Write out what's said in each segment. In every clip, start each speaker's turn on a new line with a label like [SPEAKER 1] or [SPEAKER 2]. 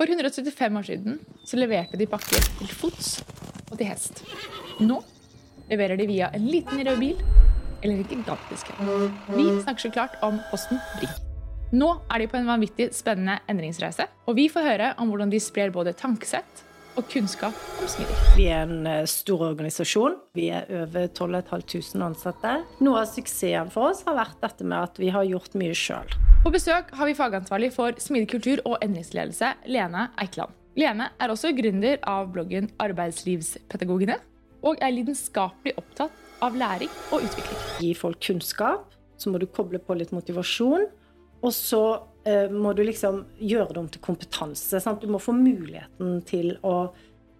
[SPEAKER 1] For 175 år siden så leverte de pakker til fots og til hest. Nå leverer de via en liten rød bil eller en gigantisk en. Vi snakker så klart om Posten Bring. Nå er de på en vanvittig spennende endringsreise, og vi får høre om hvordan de sprer både tankesett og kunnskap om smidig.
[SPEAKER 2] Vi er en eh, stor organisasjon. Vi er over 12 500 ansatte. Noe av suksessen for oss har vært dette med at vi har gjort mye sjøl.
[SPEAKER 1] På besøk har vi fagansvarlig for smidig kultur og endringsledelse, Lene Eikeland. Lene er også gründer av bloggen Arbeidslivspedagogene, og er lidenskapelig opptatt av læring og utvikling.
[SPEAKER 2] Gi folk kunnskap, så må du koble på litt motivasjon. Og så må du liksom gjøre det om til kompetanse. Sant? Du må få muligheten til å,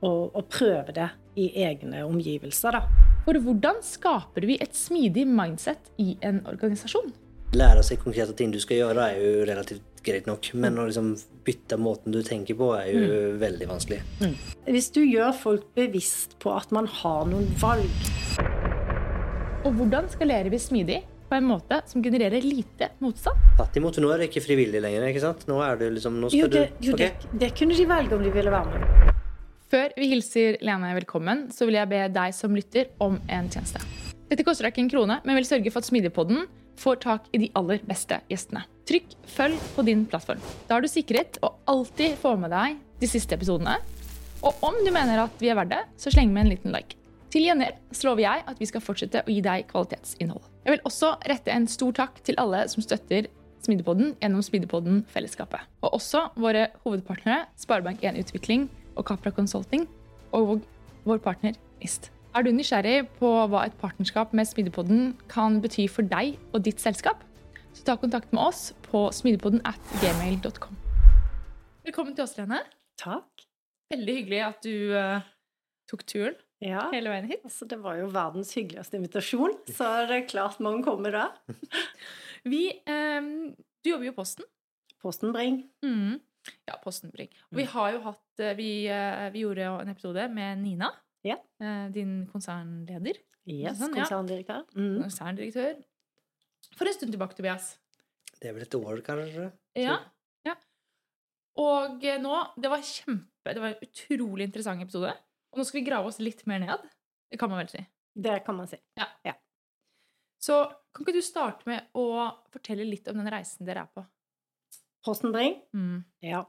[SPEAKER 2] å, å prøve det i egne omgivelser. Da.
[SPEAKER 1] For hvordan skaper vi et smidig mindset i en organisasjon?
[SPEAKER 3] Lære seg konkrete ting du skal gjøre, er jo relativt greit nok. Men å liksom bytte måten du tenker på, er jo veldig vanskelig.
[SPEAKER 2] Hvis du gjør folk bevisst på at man har noen valg
[SPEAKER 1] Og hvordan skalerer vi smidig på en måte som genererer lite motstand?
[SPEAKER 3] Tatt imot, Nå er det ikke frivillig lenger. ikke sant? Nå er det liksom, nå skal
[SPEAKER 2] Jo, det, jo,
[SPEAKER 3] okay.
[SPEAKER 2] det, det kunne de velge om de ville være med.
[SPEAKER 1] Før vi hilser Lene velkommen, så vil jeg be deg som lytter om en tjeneste. Dette koster deg ikke en krone, men vil sørge for at Smidigpodden får tak i de aller beste gjestene. Trykk 'følg' på din plattform. Da har du sikret å alltid få med deg de siste episodene. Og om du mener at vi er verdt det, så sleng med en liten like. Til gjengjeld så lover jeg at vi skal fortsette å gi deg kvalitetsinnhold. Jeg vil også rette en stor takk til alle som støtter Smidepodden gjennom Smidepodden fellesskapet. Og også våre hovedpartnere Sparebank1 Utvikling og Capra Consulting og vår partner NIST. Er du nysgjerrig på hva et partnerskap med Smidepodden kan bety for deg og ditt selskap? Så ta kontakt med oss på smidigpodden at gmail.com. Velkommen til oss, Lene.
[SPEAKER 2] Takk.
[SPEAKER 1] Veldig hyggelig at du uh, tok turen
[SPEAKER 2] Ja.
[SPEAKER 1] hele veien hit.
[SPEAKER 2] Altså, det var jo verdens hyggeligste invitasjon, så det er klart man kommer da.
[SPEAKER 1] Vi, eh, du jobber jo i Posten.
[SPEAKER 2] Posten Bring.
[SPEAKER 1] Mm. Ja, Posten Bring. Og vi har jo hatt eh, vi, eh, vi gjorde en episode med Nina,
[SPEAKER 2] Ja.
[SPEAKER 1] eh, din konsernleder.
[SPEAKER 2] Yes,
[SPEAKER 1] Sånn, ja.
[SPEAKER 2] konserndirektør. Mm.
[SPEAKER 1] Konserndirektør. For en stund tilbake, Tobias.
[SPEAKER 3] Det er vel et år, kanskje?
[SPEAKER 1] Ja. ja. Og nå Det var kjempe Det var en utrolig interessant episode. Og nå skal vi grave oss litt mer ned. Det kan man vel si.
[SPEAKER 2] Det kan man si.
[SPEAKER 1] Så kan ikke du starte med å fortelle litt om den reisen dere er på?
[SPEAKER 2] Posten Bring.
[SPEAKER 1] Mm.
[SPEAKER 2] Ja.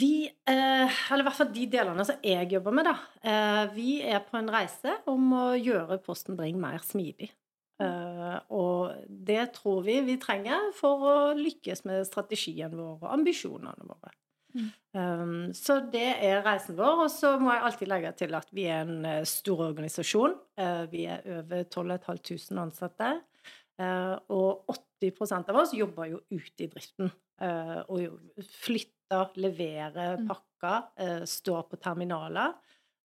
[SPEAKER 2] Vi, eh, eller i hvert fall de delene som jeg jobber med, da. Eh, vi er på en reise om å gjøre Posten Bring mer smidig. Eh, og det tror vi vi trenger for å lykkes med strategien vår og ambisjonene våre.
[SPEAKER 1] Mm.
[SPEAKER 2] Um, så det er reisen vår. Og så må jeg alltid legge til at vi er en eh, stor organisasjon. Uh, vi er over 12 500 ansatte. Uh, og 80% av oss jobber jo ute i driften. Uh, og flytter, leverer
[SPEAKER 1] Mm.
[SPEAKER 2] pakker, uh, står på terminaler,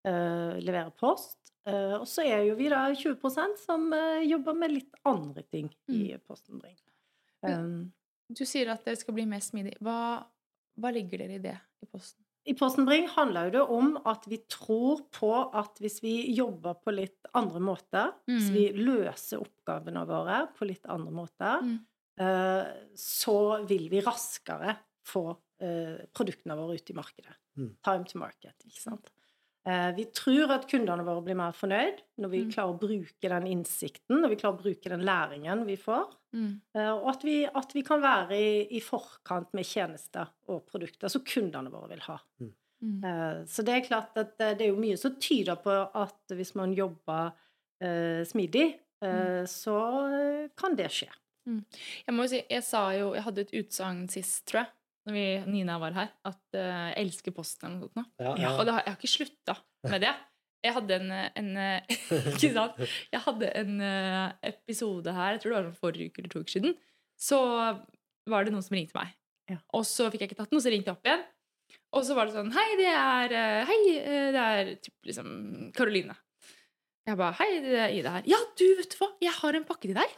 [SPEAKER 2] leverer post. Og så er jo vi da 20% som jobber med litt andre ting i Posten Bring. Um,
[SPEAKER 1] Du sier at dere skal bli mer smidig. Hva, hva ligger dere i det i Posten?
[SPEAKER 2] I Posten Bring handler jo det om at vi tror på at hvis vi jobber på litt andre måter, hvis
[SPEAKER 1] Mm.
[SPEAKER 2] vi løser oppgavene våre på litt andre måter,
[SPEAKER 1] Mm.
[SPEAKER 2] eh, så vil vi raskere få eh, produktene våre ut i markedet.
[SPEAKER 3] Mm.
[SPEAKER 2] Time to market, ikke sant. Eh, vi tror at kundene våre blir mer fornøyd når vi
[SPEAKER 1] Mm.
[SPEAKER 2] klarer å bruke den innsikten, når vi klarer å bruke den læringen vi får.
[SPEAKER 1] Mm.
[SPEAKER 2] Eh, Og at vi, at vi kan være i, i forkant med tjenester og produkter som kundene våre vil ha.
[SPEAKER 1] Mm.
[SPEAKER 2] Eh, Så det er klart at det er jo mye som tyder på at hvis man jobber eh, smidig, eh, så eh, kan det skje.
[SPEAKER 1] Jeg må jo si, jeg sa jo Jeg hadde et utsagn sist, tror jeg, når vi, Nina var her, at eh, jeg elsker Posten eller noe sånt.
[SPEAKER 3] Ja,
[SPEAKER 2] Ja.
[SPEAKER 1] Og det har, jeg har ikke slutta med det. Jeg hadde en, en eh, Ikke sant? Jeg hadde en eh, episode her, jeg tror det var forrige uke eller to uker siden. Så var det noen som ringte meg.
[SPEAKER 2] Ja.
[SPEAKER 1] Og så fikk jeg ikke tatt den, og så ringte jeg opp igjen. Og så var det sånn Hei, det er eh, Hei, eh, det er typ liksom Karoline. Jeg bare Hei, det er Ida her. Ja, du, vet du hva? Jeg har en pakke til deg.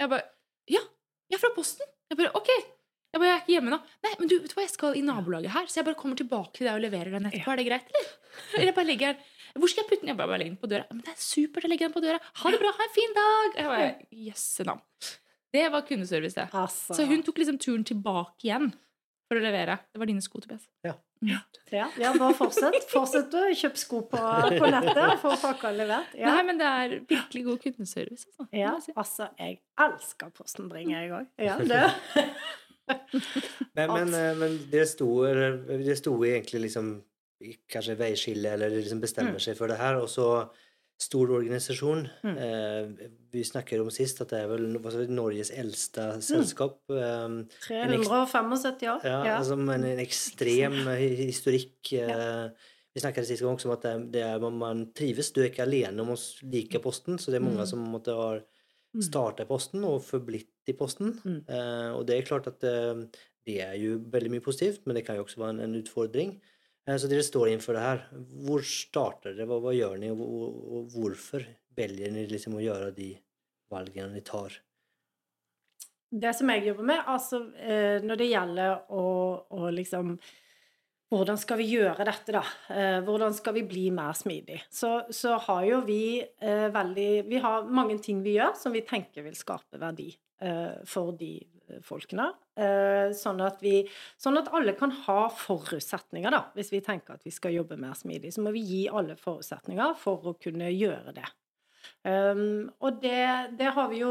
[SPEAKER 1] Jeg bare Ja, jeg er fra Posten. Jeg bare OK. Jeg bare, jeg er ikke hjemme nå. Nei, men du, vet du hva, jeg skal i nabolaget her, så jeg bare kommer tilbake til deg og leverer den etterpå. Er det greit, eller? Eller jeg bare legger den Hvor skal jeg putte den? Jeg bare, bare legger den på døra. Men det er supert, å legge den på døra. Ha det bra, ha en fin dag! Jeg bare, Jøsse navn. Det var kundeservice, det.
[SPEAKER 2] Altså,
[SPEAKER 1] Så hun tok liksom turen tilbake igjen. for å levere. Det var dine sko, Tobias.
[SPEAKER 3] Ja.
[SPEAKER 2] Ja, ja bare fortsett. Fortsett å kjøpe sko på, på nettet og få pakka levert. Ja.
[SPEAKER 1] Nei, men det er virkelig god kundeservice. Altså.
[SPEAKER 2] ja, altså, jeg elsker Posten Bring, jeg òg. Ja, det.
[SPEAKER 3] Men, men, eh, men det sto, det sto egentlig liksom kanskje veiskille, eller liksom bestemmer
[SPEAKER 2] Mm.
[SPEAKER 3] seg for det her, og så stor organisasjon.
[SPEAKER 2] Mm.
[SPEAKER 3] Eh, vi snakket om sist at det er vel altså, Norges eldste selskap. Mm.
[SPEAKER 2] 375 år.
[SPEAKER 3] ja,
[SPEAKER 2] Ja.
[SPEAKER 3] altså en, en ekstrem hi- historikk. Eh, vi snakket sist gang også om at det, er- man, trives. Du er ikke alene om å like Posten, så det er mange
[SPEAKER 1] Mm.
[SPEAKER 3] som måtte ha
[SPEAKER 2] Mm.
[SPEAKER 3] starta i Posten og forblitt i Posten.
[SPEAKER 2] Mm.
[SPEAKER 3] Eh, og det er klart at eh, det er jo veldig mye positivt, men det kan jo også være en, en utfordring. Eh, så dere står innenfor det her. Hvor starter det? Hva, hva gjør dere, og, og, hvorfor velger dere liksom å gjøre de valgene dere tar?
[SPEAKER 2] Det som jeg jobber med, altså eh, når det gjelder å, å liksom Hvordan skal vi gjøre dette, da? Eh, hvordan skal vi bli mer smidig? Så, så har jo vi veldig Vi har mange ting vi gjør som vi tenker vil skape verdi for de folkene. Eh, sånn, at vi, sånn at alle kan ha forutsetninger, da. Hvis vi tenker at vi skal jobbe mer smidig, så må vi gi alle forutsetninger for å kunne gjøre det. Um, og det, det har vi jo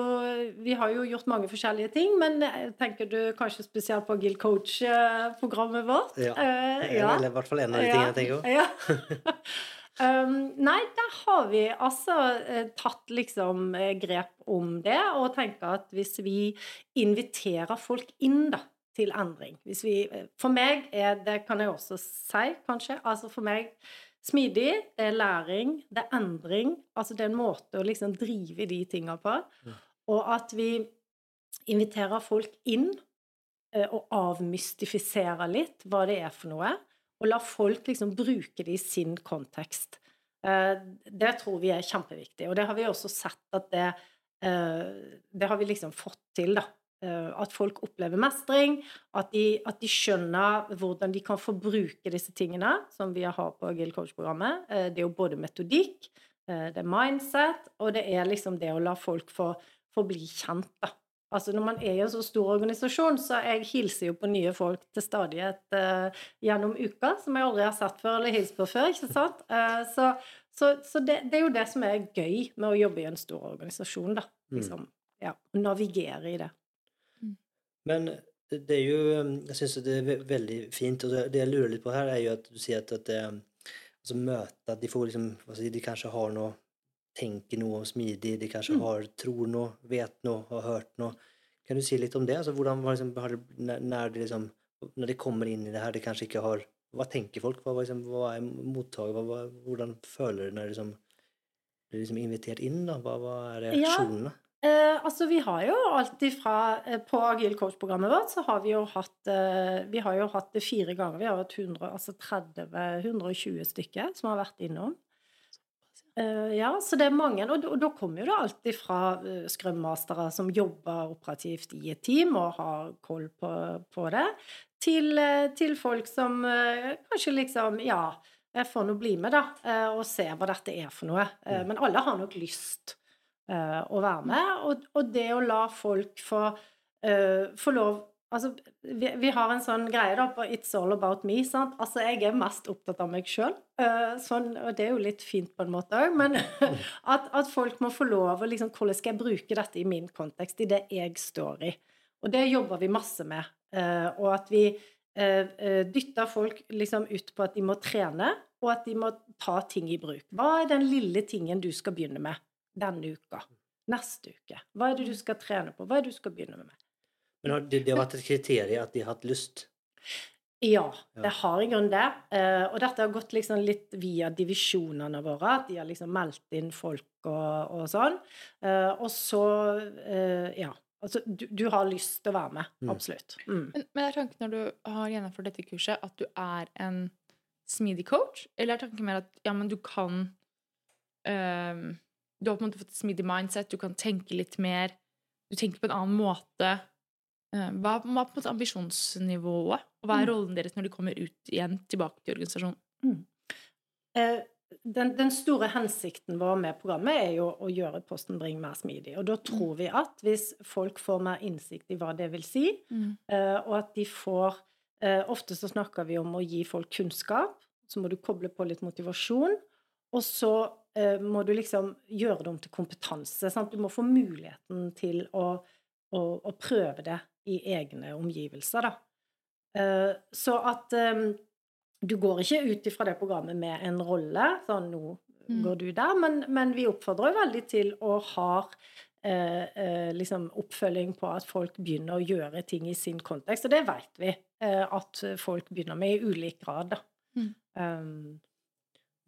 [SPEAKER 2] Vi har jo gjort mange forskjellige ting, men eh, tenker du kanskje spesielt på Gill Coach-programmet vårt?
[SPEAKER 3] Ja.
[SPEAKER 2] Uh, ja.
[SPEAKER 3] Eller i hvert fall en av de tingene jeg tenker på.
[SPEAKER 2] Ja. um, nei, der har vi altså eh, tatt liksom eh, grep om det, og tenker at hvis vi inviterer folk inn, da, til endring hvis vi, eh, For meg er det, kan jeg også si, kanskje, altså for meg Smidig, det er læring, det er endring. Altså det er en måte å liksom drive de tinga på.
[SPEAKER 3] Mm.
[SPEAKER 2] Og at vi inviterer folk inn eh, og avmystifiserer litt hva det er for noe. Og la folk liksom bruke det i sin kontekst. Eh, Det tror vi er kjempeviktig. Og det har vi også sett at det eh, Det har vi liksom fått til, da. Eh, At folk opplever mestring, at de, at de skjønner hvordan de kan få bruke disse tingene som vi har på Guild Coach-programmet. Det er jo både metodikk, det er mindset, og det er liksom det å la folk få, få bli kjent, da. Altså Når man er i en så stor organisasjon, så jeg hilser jo på nye folk til stadighet uh, gjennom uka, som jeg aldri har sett før eller hilst på før. ikke sant? Uh, så så, så det, det er jo det som er gøy med å jobbe i en stor organisasjon, da.
[SPEAKER 3] Mm.
[SPEAKER 2] Liksom, ja, å Navigere i det.
[SPEAKER 3] Men det er jo um, Jeg syns det er veldig fint. Og det, det jeg lurer litt på her, er jo at du sier at, at det, altså møte At de får liksom hva si, De kanskje har noe Tenker noe om smidig, de kanskje
[SPEAKER 2] Mm.
[SPEAKER 3] har tror noe, vet noe, har hørt noe. Kan du si litt om det? Altså hvordan var liksom, det, når, det de liksom Når det kommer inn i det her, de kanskje ikke har Hva tenker folk? Hva, liksom, hva er? Hva, hva, hvordan føler de når liksom blir liksom invitert inn? da? Hva, hva er
[SPEAKER 2] Ja.
[SPEAKER 3] reaksjonene?
[SPEAKER 2] Eh, altså, vi har jo alltid fra eh, På Agile Coach-programmet vårt så har vi jo hatt eh, Vi har jo hatt det fire ganger. Vi har hatt 100, altså 30, 120 stykker som har vært innom. Eh, ja, så det er mange. Og, da- kommer jo det alltid fra uh, scrum-mastere som jobber operativt i et team og har koll på, på det, til, eh, til folk som eh, kanskje liksom Ja, jeg får nå bli med, da, eh, og se hva dette er for noe. Eh,
[SPEAKER 3] Mm.
[SPEAKER 2] men alle har nok lyst eh, å være med. Og, og det å la folk få, eh, få lov Altså, vi, vi har en sånn greie da på It's all about me. sant? Altså, jeg er mest opptatt av meg sjøl. sånn, og det er jo litt fint på en måte òg, men at, at folk må få lov å liksom Hvordan skal jeg bruke dette i min kontekst, i det jeg står i? Og det jobber vi masse med. Uh, og at vi eh, eh, dytter folk liksom ut på at de må trene, og at de må ta ting i bruk. Hva er den lille tingen du skal begynne med denne uka? Neste uke? Hva er det du skal trene på? Hva er det du skal begynne med?
[SPEAKER 3] Men har, det, det har vært et kriterium at de har hatt lyst?
[SPEAKER 2] Ja, det har i grunnen det. Eh, og dette har gått liksom litt via divisjonene våre. At de har liksom meldt inn folk og, og sånn. Eh, og så eh, Ja. Altså, du, du har lyst til å være med.
[SPEAKER 3] Mm.
[SPEAKER 2] Absolutt. Mm.
[SPEAKER 1] Men, men er tanken når du har gjennomført dette kurset, at du er en smidig coach? Eller er tanken mer at ja, men du kan um, Du har på en måte fått et smidig mindset, du kan tenke litt mer, du tenker på en annen måte. Eh, hva, hva er på en måte ambisjonsnivået, og hva er
[SPEAKER 2] Mm.
[SPEAKER 1] rollen deres når de kommer ut igjen tilbake til organisasjonen?
[SPEAKER 2] Eh, den, den store hensikten vår med programmet er jo å gjøre Posten Bring mer smidig. Og da tror vi at hvis folk får mer innsikt i hva det vil si,
[SPEAKER 1] Mm.
[SPEAKER 2] eh, og at de får Eh, ofte så snakker vi om å gi folk kunnskap, så må du koble på litt motivasjon. Og så må du liksom gjøre det om til kompetanse. Sant? Du må få muligheten til å, å, å prøve det i egne omgivelser, da. Eh, så at eh, du går ikke ut ifra det programmet med en rolle, sånn nå
[SPEAKER 1] Mm.
[SPEAKER 2] går du der, men, men vi oppfordrer jo veldig til å ha eh, eh, liksom oppfølging på at folk begynner å gjøre ting i sin kontekst, og det vet vi eh, at folk begynner med i ulik grad, da.
[SPEAKER 1] Mm.
[SPEAKER 2] Um,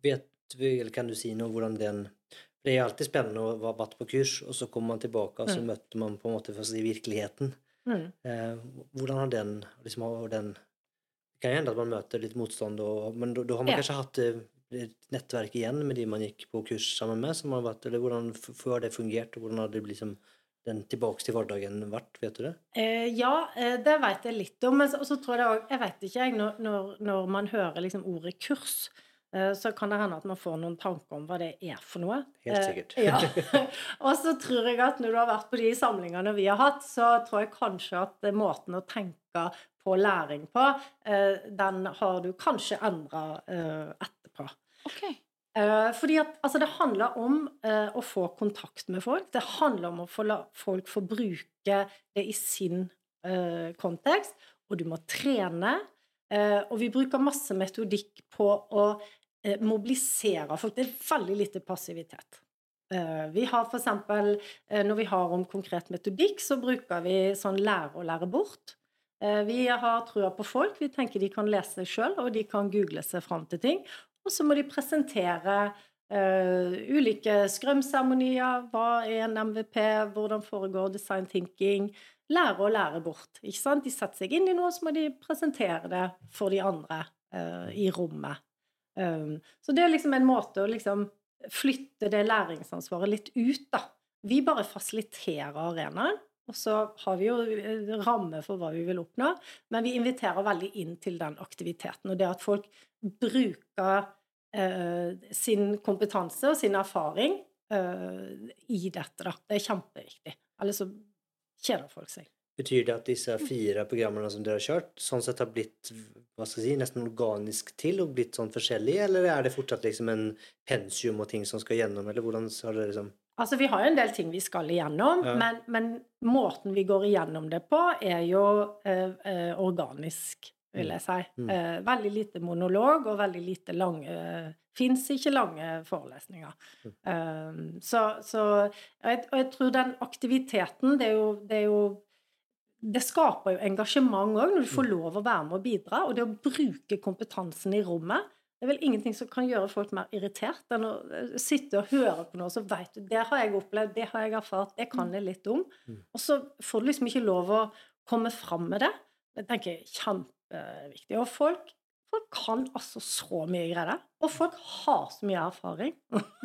[SPEAKER 3] Vet vi, eller kan du si noe hvordan den For det er alltid spennende å ha vært på kurs, og så kommer man tilbake, og så
[SPEAKER 2] Mm.
[SPEAKER 3] møter man på en måte først i virkeligheten.
[SPEAKER 2] Mm.
[SPEAKER 3] Eh, hvordan har den liksom den Det kan jo hende at man møter litt motstand, og, men da, har man
[SPEAKER 2] Ja.
[SPEAKER 3] kanskje hatt eh, et nettverk igjen med de man gikk på kurs sammen med? som har vært, eller Hvordan før det fungert, og hvordan har det liksom, den tilbake til hverdagen vært? Vet du det?
[SPEAKER 2] Eh, ja, eh, det vet jeg litt om. Men så, så tror jeg òg Jeg vet ikke, jeg, når, når, når man hører liksom ordet kurs, så kan det hende at man får noen tanker om hva det er for noe.
[SPEAKER 3] Helt
[SPEAKER 2] Eh,
[SPEAKER 3] sikkert.
[SPEAKER 2] ja. Og så tror jeg at når du har vært på de samlingene vi har hatt, så tror jeg kanskje at eh, måten å tenke på læring på, eh, den har du kanskje endra etterpå.
[SPEAKER 1] Ok.
[SPEAKER 2] Eh, fordi at altså, det handler om eh, å få kontakt med folk. Det handler om å få la folk få bruke det i sin eh, kontekst. Og du må trene. Eh, og vi bruker masse metodikk på å eh, mobilisere folk. Det er veldig lite passivitet. Eh, vi har for eksempel, eh, når vi har om konkret metodikk, så bruker vi sånn lære og lære bort. Vi har trua på folk. Vi tenker de kan lese sjøl, og de kan google seg fram til ting. Og så må de presentere Uh, ulike skrømseremonier. Hva er en MVP? Hvordan foregår design thinking? Lære å lære bort. ikke sant? De setter seg inn i noe, så må de presentere det for de andre uh, i rommet. Um, så det er liksom en måte å liksom flytte det læringsansvaret litt ut, da. Vi bare fasiliterer arenaen. Og så har vi jo ramme for hva vi vil oppnå, men vi inviterer veldig inn til den aktiviteten. Og det at folk bruker eh, sin kompetanse og sin erfaring eh, i dette, da. Det er kjempeviktig. Ellers så kjeder folk seg.
[SPEAKER 3] Betyr det at disse fire programmene som dere har kjørt, sånn sett har blitt hva skal jeg si, nesten organisk til og blitt sånn forskjellig, eller er det fortsatt liksom en pensum og ting som skal gjennom, eller hvordan har dere liksom
[SPEAKER 2] Altså, vi har jo en del ting vi skal igjennom,
[SPEAKER 3] Ja.
[SPEAKER 2] men, men måten vi går igjennom det på, er jo eh, eh, organisk, vil jeg si.
[SPEAKER 3] Mm.
[SPEAKER 2] Eh, veldig lite monolog og veldig lite lange uh, Fins ikke lange forelesninger.
[SPEAKER 3] Mm.
[SPEAKER 2] Eh, så, så og jeg, og jeg tror den aktiviteten, det er jo, det er jo det skaper jo engasjement òg, når du får lov å være med og bidra. Og det å bruke kompetansen i rommet Det er vel ingenting som kan gjøre folk mer irritert enn å eh, sitte og høre på noe, så veit du Det har jeg opplevd, det har jeg erfart, det kan jeg litt om.
[SPEAKER 3] Mm.
[SPEAKER 2] Og så får du liksom ikke lov å komme fram med det. Det tenker jeg er kjempeviktig. Og folk, folk kan altså så mye greier. Og folk har så mye erfaring.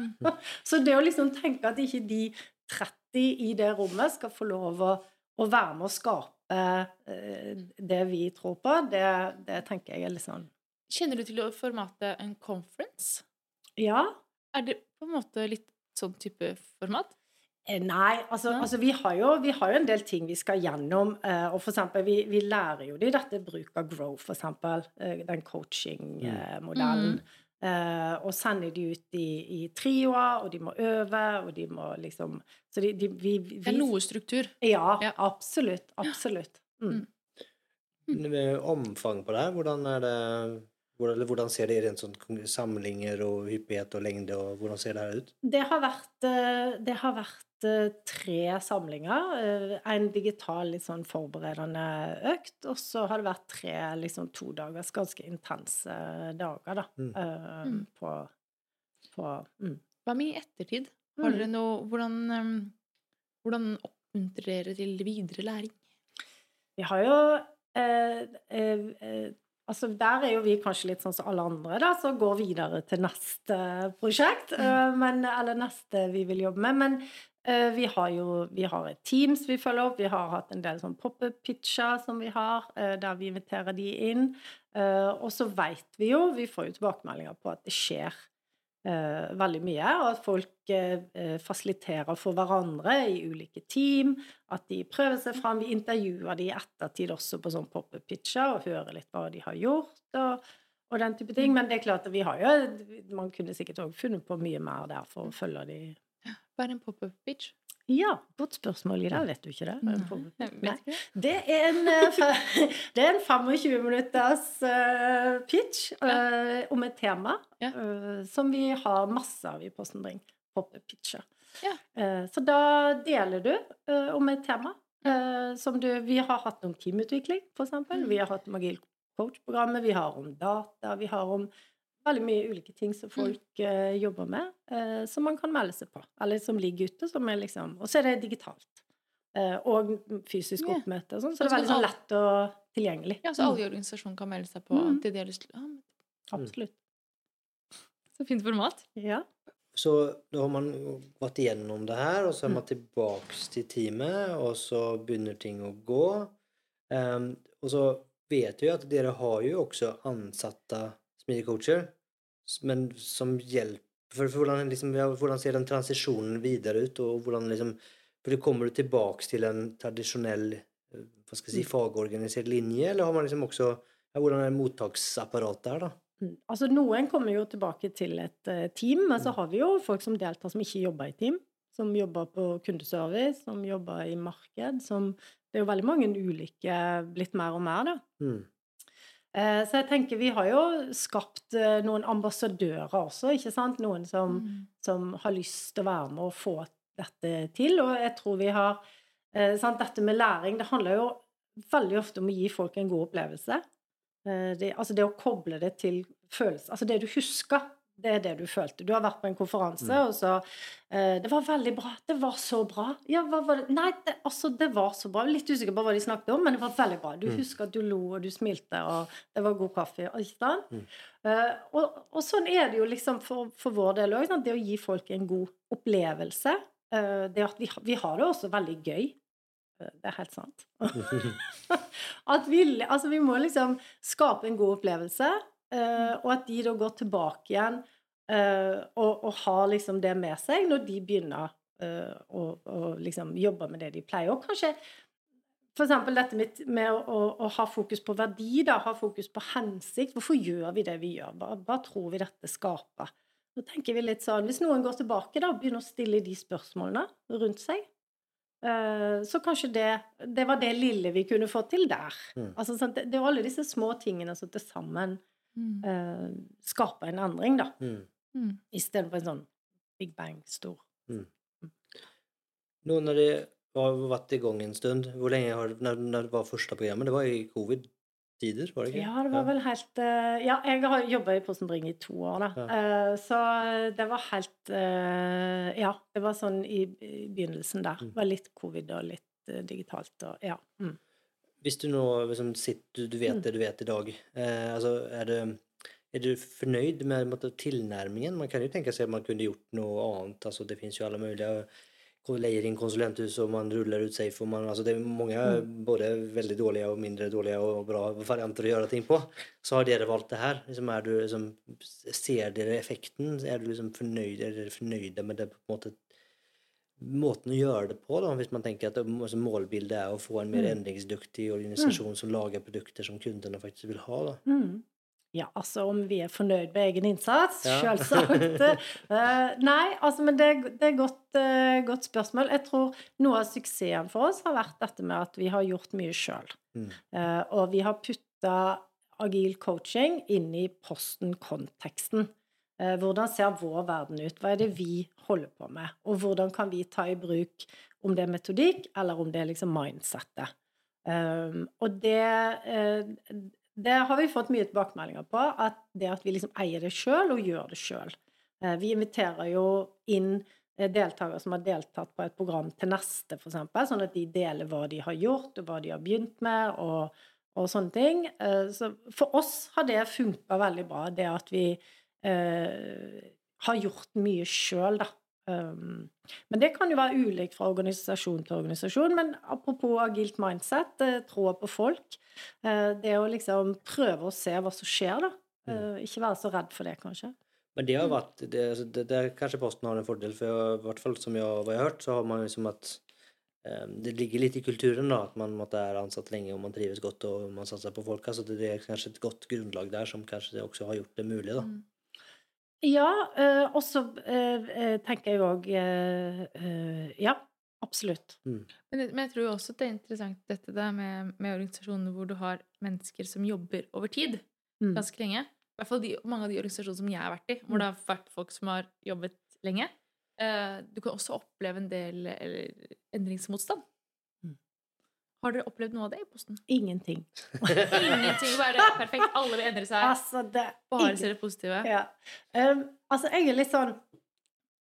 [SPEAKER 2] så det å liksom tenke at ikke de 30 i det rommet skal få lov å, å være med å skape eh, det vi tror på, det, det tenker jeg er litt sånn
[SPEAKER 1] Kjenner du til formatet en conference?
[SPEAKER 2] Ja.
[SPEAKER 1] Er det på en måte litt sånn type format?
[SPEAKER 2] Eh, Nei, altså,
[SPEAKER 1] ja.
[SPEAKER 2] altså vi, har jo, vi har jo en del ting vi skal gjennom. Eh, og for eksempel, vi, vi lærer jo de dette bruk av Grow, for eksempel. Den coaching-modellen. Eh, og sender de ut i, i trioer, og de må øve, og de må liksom Så de, de vi, vi,
[SPEAKER 1] Det er noe struktur.
[SPEAKER 2] Ja,
[SPEAKER 1] Ja.
[SPEAKER 2] absolutt. Absolutt. Mm.
[SPEAKER 3] Mm. Omfang på det her, hvordan er det hvordan, eller hvordan ser det i rent sånn samlinger og hyppighet og lengde, og hvordan ser det her ut?
[SPEAKER 2] Det har vært, eh, det har vært eh, tre samlinger. eh, En digital, litt sånn forberedende økt, og så har det vært tre liksom to dagers ganske intense dager, da.
[SPEAKER 3] Mm.
[SPEAKER 2] eh,
[SPEAKER 1] Mm.
[SPEAKER 2] På, på mm.
[SPEAKER 1] Hva med i ettertid? Har
[SPEAKER 2] Mm.
[SPEAKER 1] dere noe Hvordan, um, hvordan oppmuntrer dere til videre læring?
[SPEAKER 2] Vi har jo eh, eh, eh, Altså, der er jo vi kanskje litt sånn som alle andre, da, som går videre til neste prosjekt. Mm. men, eller neste vi vil jobbe med. Men vi har jo vi har et Teams vi følger opp. Vi har hatt en del sånn pop-up-pitcher som vi har, eh, der vi inviterer de inn. Eh, og så veit vi jo, vi får jo tilbakemeldinger på at det skjer eh, veldig mye. Og at folk eh, eh, fasiliterer for hverandre i ulike team. At de prøver seg fram. Vi intervjuer de i ettertid også på sånn pop-up-pitcher og hører litt hva de har gjort. og, og den type ting. Men det er klart at vi har jo Man kunne sikkert òg funnet på mye mer der for å følge de
[SPEAKER 1] Hva er en pop-up-pitch?
[SPEAKER 2] Ja, godt spørsmål, Ida. Vet du ikke det?
[SPEAKER 1] Nei,
[SPEAKER 2] Nei. Det er en, eh, det er en 25 minutters eh, pitch ja. om et tema
[SPEAKER 1] Ja.
[SPEAKER 2] eh, som vi har masse av i Posten Bring. Pop-up-pitcher.
[SPEAKER 1] Ja.
[SPEAKER 2] Eh, så da deler du eh, om et tema. eh, som du, vi har hatt om teamutvikling, for eksempel.
[SPEAKER 1] Mm.
[SPEAKER 2] Vi har hatt om Agil coach-programmet. Vi har om data. Vi har om veldig mye ulike ting som folk uh, jobber med, uh, som man kan melde seg på. Eller som ligger ute. Som er liksom, og så er det digitalt. Uh, og fysisk
[SPEAKER 1] yeah.
[SPEAKER 2] oppmøte og sånn. Så det er veldig sånn lett og tilgjengelig.
[SPEAKER 1] Ja, så alle i organisasjonen kan melde seg på
[SPEAKER 2] Mm.
[SPEAKER 1] til de har lyst til. Ah, men
[SPEAKER 2] Absolutt.
[SPEAKER 1] så fint format.
[SPEAKER 2] Ja.
[SPEAKER 3] Så da har man gått igjennom det her, og så er man tilbake til teamet, og så begynner ting å gå. Um, og så vet vi at dere har jo også ansatte smidigcoacher, coacher, men som hjelper for, for hvordan, liksom, ja, hvordan ser den transisjonen videre ut? og hvordan liksom, for Kommer du tilbake til en tradisjonell eh, hva skal jeg si, fagorganisert linje, eller har man liksom også ja, Hvordan er mottaksapparatet her, da?
[SPEAKER 2] Mm. Altså, noen kommer jo tilbake til et eh, team, men så
[SPEAKER 3] Mm.
[SPEAKER 2] har vi jo folk som deltar som ikke jobber i team. Som jobber på kundeservice, som jobber i marked. Som, det er jo veldig mange ulike blitt mer og mer, da.
[SPEAKER 3] Mm.
[SPEAKER 2] Eh, Så jeg tenker vi har jo skapt eh, noen ambassadører også, ikke sant? Noen som,
[SPEAKER 1] Mm.
[SPEAKER 2] som har lyst til å være med og få dette til. Og jeg tror vi har eh, sant? Dette med læring, det handler jo veldig ofte om å gi folk en god opplevelse. Det, altså det å koble det til følelser Altså det du husker, det er det du følte. Du har vært på en konferanse,
[SPEAKER 3] Mm.
[SPEAKER 2] og så eh, Det var veldig bra. Det var så bra. Ja, hva var det? Nei, det, altså, det var så bra. Litt usikker på hva de snakket om, men det var veldig bra. Du
[SPEAKER 3] Mm.
[SPEAKER 2] husker at du lo, og du smilte, og det var god kaffe. Ikke sant?
[SPEAKER 3] Mm.
[SPEAKER 2] Eh, og, og sånn er det jo liksom for, for vår del òg. Det å gi folk en god opplevelse. eh, det at vi, vi har det også veldig gøy. Eh, Det er helt sant. at vi, altså vi må liksom skape en god opplevelse, og at de da går tilbake igjen eh, og, og har liksom det med seg når de begynner eh, å, å liksom jobbe med det de pleier. Og kanskje for eksempel dette med, å, å, å ha fokus på verdi, da, ha fokus på hensikt. Hvorfor gjør vi det vi gjør? Hva, hva tror vi dette skaper? Så tenker vi litt sånn, Hvis noen går tilbake da, begynner å stille de spørsmålene rundt seg, eh, så kanskje det, det var det lille vi kunne få til der.
[SPEAKER 3] Mm.
[SPEAKER 2] Altså, det, det er alle disse små tingene som til sammen
[SPEAKER 1] Mm.
[SPEAKER 2] eh, skape en endring, da.
[SPEAKER 3] Mm.
[SPEAKER 1] Mm.
[SPEAKER 2] Istedenfor en sånn big bang stor.
[SPEAKER 3] Nå når det har vært i gang en stund, Hvor lenge har når, når det var første programmet? Det var i covid-tider, var det ikke?
[SPEAKER 2] Ja, det var vel helt uh, Ja, jeg har jobba i Posten Bring i to år, da.
[SPEAKER 3] Ja.
[SPEAKER 2] Uh, så det var helt uh, Ja, det var sånn i, i begynnelsen der.
[SPEAKER 3] Mm.
[SPEAKER 2] Det var litt covid og litt digitalt og Ja. Mm.
[SPEAKER 3] Hvis du nå liksom sitter, du, vet
[SPEAKER 2] Mm.
[SPEAKER 3] det du vet i dag, eh, altså er det er, du fornøyd med måte, tilnærmingen? Man kan jo tenke seg at man kunne gjort noe annet. Altså, det fins jo alle mulige leier inn konsulenthus og man ruller ut safe. Og man, altså, det er mange
[SPEAKER 2] Mm.
[SPEAKER 3] både veldig dårlige og mindre dårlige og bra varianter å gjøre ting på. Så har dere valgt det her. Liksom är du, liksom, ser dere effekten? Er du liksom fornøyd, er dere fornøyde med det på en måte, måten å gjøre det på, da, hvis man tenker at altså, målbildet er å få en mer
[SPEAKER 2] Mm.
[SPEAKER 3] endringsdyktig organisasjon som lager produkter som kundene faktisk vil ha. Da.
[SPEAKER 2] Mm. Ja, altså om vi er fornøyd med egen innsats?
[SPEAKER 3] Ja.
[SPEAKER 2] Selvsagt. uh, nei, altså, men det, det er et godt, uh, godt spørsmål. Jeg tror noe av suksessen for oss har vært dette med at vi har gjort mye sjøl.
[SPEAKER 3] Mm.
[SPEAKER 2] Uh, og vi har putta agil coaching inn i posten-konteksten. Eh, hvordan ser vår verden ut? Hva er det vi holder på med? Og hvordan kan vi ta i bruk om det er metodikk, eller om det er liksom mindsettet? Um, og det, eh, det har vi fått mye tilbakemeldinger på, at det at vi liksom eier det sjøl og gjør det sjøl. Eh, vi inviterer jo inn deltakere som har deltatt på et program til neste, f.eks., sånn at de deler hva de har gjort, og hva de har begynt med, og, og sånne ting. Så for oss har det funka veldig bra, det at vi eh, har gjort mye sjøl, da. Um, men det kan jo være ulikt fra organisasjon til organisasjon. Men apropos agilt mindset, eh, troa på folk. Eh, det å liksom prøve å se hva som skjer, da. Eh, ikke være så redd for det, kanskje.
[SPEAKER 3] Men det har vært det, det, det, Der kanskje Posten har en fordel, for i hvert fall som jeg, jeg har hørt, så har man liksom at eh, Det ligger litt i kulturen da, at man måtte være ansatt lenge og man trives godt og man satser på folk. Så Det, det er kanskje et godt grunnlag der som kanskje også har gjort det mulig. da.
[SPEAKER 1] Mm.
[SPEAKER 2] Ja, eh, og så eh, eh, tenker jeg òg eh, eh, Ja, absolutt.
[SPEAKER 1] Men, jeg- men jeg tror også det er interessant dette der med, med organisasjoner hvor du har mennesker som jobber over tid
[SPEAKER 2] Mm.
[SPEAKER 1] ganske lenge. I hvert fall de, mange av de organisasjonene som jeg har vært i, hvor det har vært folk som har jobbet lenge. Eh, du kan også oppleve en del eller, endringsmotstand. Har dere opplevd noe av det i Posten?
[SPEAKER 2] Ingenting.
[SPEAKER 1] Ingenting. Bare perfekt. Alle vil endre seg.
[SPEAKER 2] Altså, det
[SPEAKER 1] Bare se det positive.
[SPEAKER 2] Ja. Um, altså, jeg er litt sånn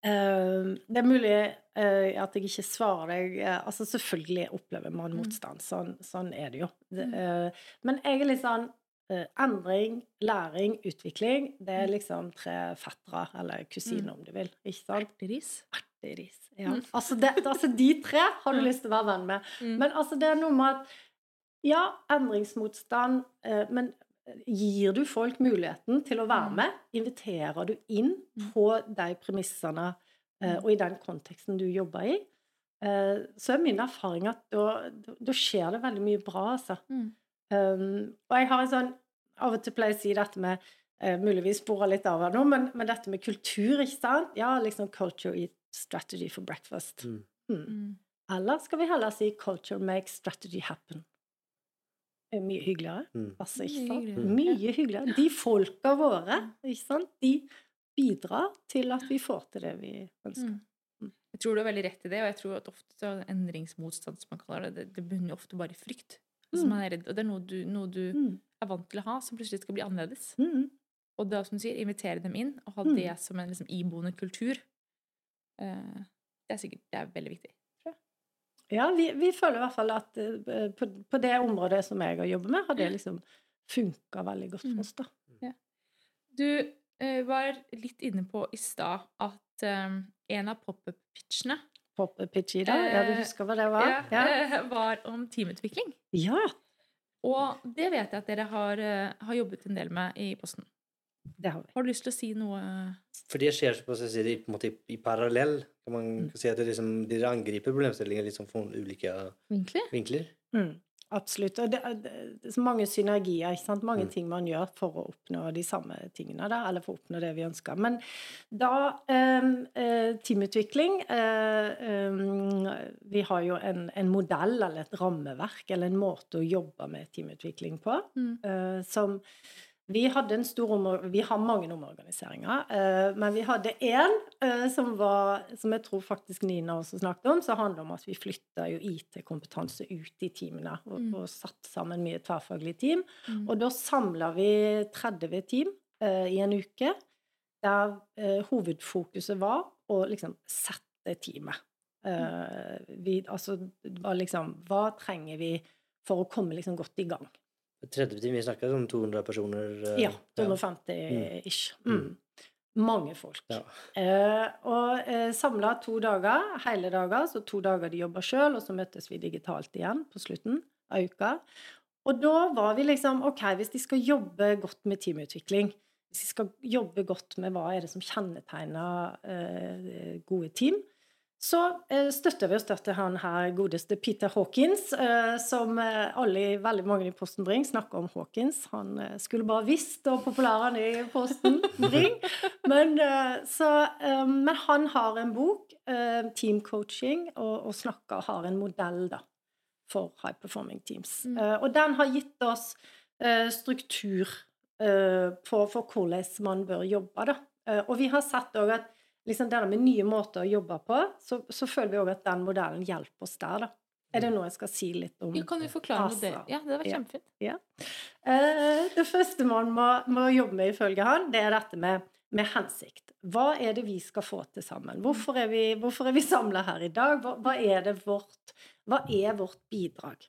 [SPEAKER 2] um, Det er mulig uh, at jeg ikke svarer deg uh, Altså, selvfølgelig opplever man
[SPEAKER 1] Mm.
[SPEAKER 2] motstand. Sånn, sånn er det jo. Det,
[SPEAKER 1] Mm.
[SPEAKER 2] uh, men jeg er litt sånn uh, Endring, læring, utvikling, det er
[SPEAKER 1] Mm.
[SPEAKER 2] liksom tre fettere, eller kusiner,
[SPEAKER 1] Mm.
[SPEAKER 2] om du vil. Ikke sant?
[SPEAKER 1] Erteris.
[SPEAKER 2] Erteris. Ja.
[SPEAKER 1] Mm.
[SPEAKER 2] Altså, det, altså, de tre har du lyst til å være venn med.
[SPEAKER 1] Mm.
[SPEAKER 2] Men altså, det er noe med at Ja, endringsmotstand, eh, men gir du folk muligheten til å være
[SPEAKER 1] Mm.
[SPEAKER 2] med? Inviterer du inn
[SPEAKER 1] Mm.
[SPEAKER 2] på de premissene eh,
[SPEAKER 1] Mm.
[SPEAKER 2] og i den konteksten du jobber i? Eh, så er min erfaring at da, da, skjer det veldig mye bra, altså.
[SPEAKER 1] Mm.
[SPEAKER 2] Um, og jeg har en sånn Av og til pleier jeg å si dette med Uh, Muligvis sporer litt av her nå, men, men dette med kultur, ikke sant? Ja, liksom culture eat strategy for breakfast.
[SPEAKER 3] Mm.
[SPEAKER 2] Mm.
[SPEAKER 1] Mm.
[SPEAKER 2] Eller skal vi heller si 'culture makes strategy happen'? Det er mye hyggeligere.
[SPEAKER 3] Mm.
[SPEAKER 2] Altså, ikke
[SPEAKER 1] Mye
[SPEAKER 2] sant?
[SPEAKER 1] hyggeligere.
[SPEAKER 2] Mye hyggeligere. De folka våre, ikke sant? de bidrar til at vi får til det vi ønsker.
[SPEAKER 1] Mm.
[SPEAKER 2] Mm.
[SPEAKER 1] Jeg tror du har veldig rett i det, og jeg tror at ofte så endringsmotstand, som man kaller det, det, det bunner ofte bare i frykt. Altså,
[SPEAKER 2] Mm.
[SPEAKER 1] man er redd, og det er noe du, noe du
[SPEAKER 2] Mm.
[SPEAKER 1] er vant til å ha, som plutselig skal bli annerledes.
[SPEAKER 2] Mm.
[SPEAKER 1] Og da, som du sier, invitere dem inn, og ha
[SPEAKER 2] Mm.
[SPEAKER 1] det som en liksom, iboende kultur. Eh, det er sikkert det er veldig viktig.
[SPEAKER 2] Ja, vi, vi føler i hvert fall at eh, på, på det området som jeg har jobbet med, har det liksom funka veldig godt
[SPEAKER 1] Mm.
[SPEAKER 2] for oss, da.
[SPEAKER 1] Du eh, var litt inne på i stad at um, en av pop-up-pitchene
[SPEAKER 2] Pop-pitch i dag. Ja, du husker hva det var? Ja.
[SPEAKER 1] eh, var om teamutvikling.
[SPEAKER 2] ja.
[SPEAKER 1] Og det vet jeg at dere har, har jobbet en del med i Posten.
[SPEAKER 2] Det har vi.
[SPEAKER 1] Har du lyst til å si noe
[SPEAKER 3] For det skjer si, i, på en måte i, parallell. Kan man
[SPEAKER 2] Mm.
[SPEAKER 3] si at det liksom, dere angriper problemstillinger liksom fra ulike
[SPEAKER 1] vinkler?
[SPEAKER 3] vinkler?
[SPEAKER 2] Mm, absolutt. Og det, det er mange synergier, ikke sant? mange
[SPEAKER 3] Mm.
[SPEAKER 2] ting man gjør for å oppnå de samme tingene, da, eller for å oppnå det vi ønsker. Men da eh, eh, Teamutvikling eh, eh, Vi har jo en, en modell eller et rammeverk eller en måte å jobbe med teamutvikling på
[SPEAKER 1] Mm.
[SPEAKER 2] eh, som vi Vi har mange omorganiseringer, eh, men vi hadde én eh, som var Som jeg tror faktisk Nina også snakket om, som handler om at vi flytta jo IT-kompetanse ut i teamene og,
[SPEAKER 1] Mm.
[SPEAKER 2] og satt sammen mye tverrfaglige team.
[SPEAKER 1] Mm.
[SPEAKER 2] Og da samla vi 30 team eh, i en uke, der eh, hovedfokuset var å liksom sette teamet. Eh, vi, altså, liksom Hva trenger vi for å komme liksom godt i gang?
[SPEAKER 3] 30 timer, vi snakker om 200 personer. eh,
[SPEAKER 2] Ja, 250-ish.
[SPEAKER 3] Mm.
[SPEAKER 2] Mm. Mange folk.
[SPEAKER 3] Ja.
[SPEAKER 2] Eh, og eh, samla to dager, hele dager, så to dager de jobba sjøl, og så møttes vi digitalt igjen på slutten av uka. Og da var vi liksom OK, hvis de skal jobbe godt med teamutvikling, hvis de skal jobbe godt med hva er det som kjennetegner eh, gode team, så eh, støtter vi oss til han her godeste Peter Hawkins, eh, som eh, alle, veldig mange i Posten Bring snakker om Hawkins. Han skulle bare visst hvor populær han er i Posten Bring. Men, så, men han har en bok, Team Coaching, og, og snakker, har en modell da, for high performing teams.
[SPEAKER 1] Mm.
[SPEAKER 2] Og den har gitt oss struktur på, for hvordan man bør jobbe. Da. Og vi har sett også at liksom det der med nye måter å jobbe på, så, så føler vi òg at den modellen hjelper oss der. Da. Er det noe jeg skal si litt om?
[SPEAKER 1] Jo, kan du forklare
[SPEAKER 2] Altså,
[SPEAKER 1] det? Ja, det var kjempefint.
[SPEAKER 2] ja.
[SPEAKER 1] kjempefint.
[SPEAKER 2] Eh, det første man må, må jobbe med, ifølge han, det er dette med, med hensikt. Hva er det vi skal få til sammen? Hvorfor er vi, hvorfor er vi samla her i dag? Hva, hva, er det vårt, hva er vårt bidrag?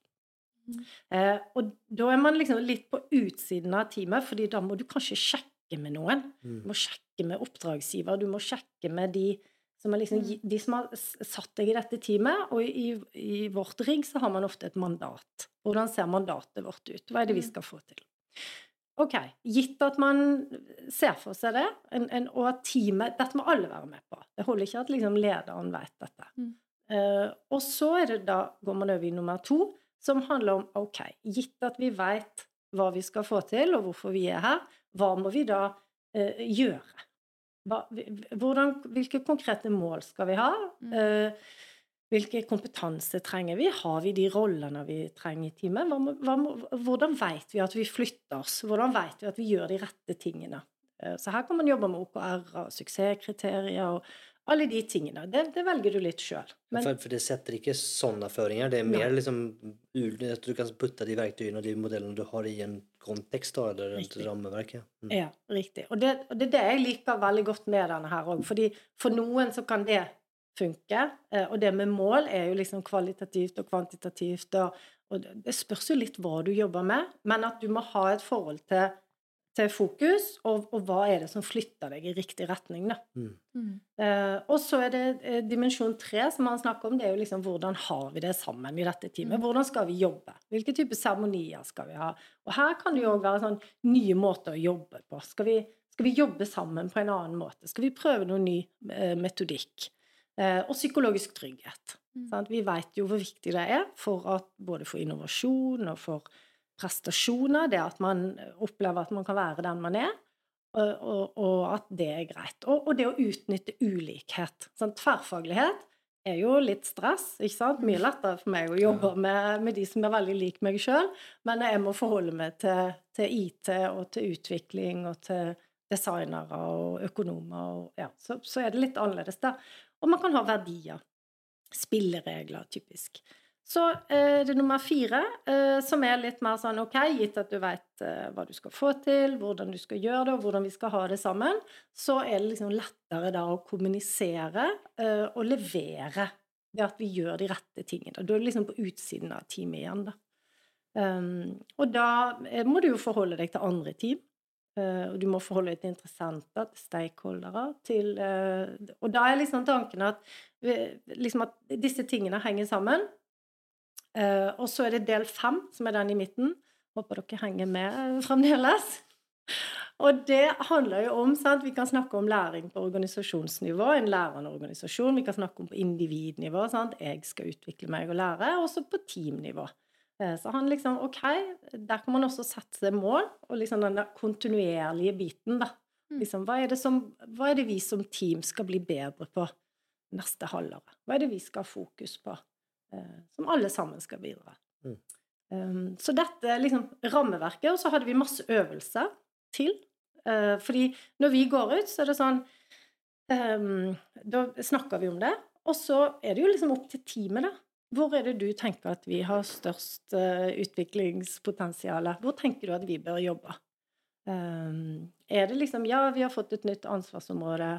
[SPEAKER 1] Mm.
[SPEAKER 2] Eh, og da er man liksom litt på utsiden av teamet, fordi da må du kanskje sjekke med noen.
[SPEAKER 3] Mm.
[SPEAKER 2] Du må sjekke med oppdragsgiver, du må sjekke med de som, er liksom,
[SPEAKER 1] Mm.
[SPEAKER 2] de som har satt deg i dette teamet. Og i, i vårt rigg så har man ofte et mandat. Hvordan ser mandatet vårt ut? Hva er det vi
[SPEAKER 1] Mm.
[SPEAKER 2] skal få til? OK, gitt at man ser for seg det, en, en, og at teamet Dette må alle være med på. Det holder ikke at liksom lederen vet dette.
[SPEAKER 1] Mm.
[SPEAKER 2] Uh, og så er det da går man over i nummer to, som handler om OK, gitt at vi vet hva vi skal få til, og hvorfor vi er her, hva må vi da eh, gjøre? Hva, hvordan, hvilke konkrete mål skal vi ha?
[SPEAKER 1] Mm.
[SPEAKER 2] Eh, hvilke kompetanse trenger vi? Har vi de rollene vi trenger i teamet? Hva må, hva må, hvordan vet vi at vi flytter oss? Hvordan vet vi at vi gjør de rette tingene? Eh, Så her kan man jobbe med OKR og suksesskriterier og alle de tingene. Det, det velger du litt sjøl.
[SPEAKER 3] For, for det setter ikke sånne føringer. Det er mer
[SPEAKER 2] Nei.
[SPEAKER 3] liksom at du kan putte de verktøyene og de modellene du har i en kontekst, da, eller et rammeverk. Ja. Mm.
[SPEAKER 2] Ja, riktig. Og det, og det er det jeg liker veldig godt med denne her òg. Fordi for noen så kan det funke. eh, Og det med mål er jo liksom kvalitativt og kvantitativt. Og, og det- det spørs jo litt hva du jobber med, men at du må ha et forhold til, til fokus, og, og hva er det som flytter deg i riktig retning, da.
[SPEAKER 3] Mm.
[SPEAKER 1] Mm.
[SPEAKER 2] Eh, og så er det eh, dimensjon tre som han snakker om. Det er jo liksom hvordan har vi det sammen i dette teamet?
[SPEAKER 1] Mm.
[SPEAKER 2] Hvordan skal vi jobbe? Hvilke typer seremonier skal vi ha? Og her kan det jo òg være sånn nye måter å jobbe på. Skal vi, skal vi jobbe sammen på en annen måte? Skal vi prøve noen ny eh, metodikk? Eh, og psykologisk trygghet.
[SPEAKER 1] Mm.
[SPEAKER 2] Sant? Vi vet jo hvor viktig det er for at, både for innovasjon og for prestasjoner, det at man opplever at man kan være den man er, og, og, og at det er greit. Og, og det å utnytte ulikhet. Sånn, tverrfaglighet er jo litt stress. ikke sant? Mye lettere for meg å jobbe med, med de som er veldig lik meg sjøl, men jeg må forholde meg til, til IT og til utvikling og til designere og økonomer. Og, ja, så, så er det litt annerledes der. Og man kan ha verdier. Spilleregler, typisk. Så eh, det er nummer fire, eh, som er litt mer sånn OK, gitt at du vet eh, hva du skal få til, hvordan du skal gjøre det, og hvordan vi skal ha det sammen, så er det liksom lettere da å kommunisere eh, og levere det at vi gjør de rette tingene. Da er du liksom på utsiden av teamet igjen, da. Um, og da må du jo forholde deg til andre team. og du må forholde deg til interessenter, til stakeholdere, til Og da er liksom tanken at, liksom at disse tingene henger sammen. Eh, og så er det del fem, som er den i midten. Håper dere henger med eh, fremdeles. Og det handler jo om sant? Vi kan snakke om læring på organisasjonsnivå, en lærende organisasjon. Vi kan snakke om på individnivå. Sant? Jeg skal utvikle meg og lære. Også på teamnivå. Eh, Så han liksom OK, der kan man også sette seg mål, og liksom den kontinuerlige biten, da.
[SPEAKER 1] Mm.
[SPEAKER 2] Liksom, hva, er det som, hva er det vi som team skal bli bedre på neste halvår? Hva er det vi skal ha fokus på? Eh, Som alle sammen skal bidra.
[SPEAKER 3] Mm.
[SPEAKER 2] Um, så dette er liksom rammeverket, og så hadde vi masse øvelser til. Uh, fordi når vi går ut, så er det sånn um, Da snakker vi om det, og så er det jo liksom opp til teamet, da. Hvor er det du tenker at vi har størst uh, utviklingspotensial? Hvor tenker du at vi bør jobbe? Um, er det liksom Ja, vi har fått et nytt ansvarsområde.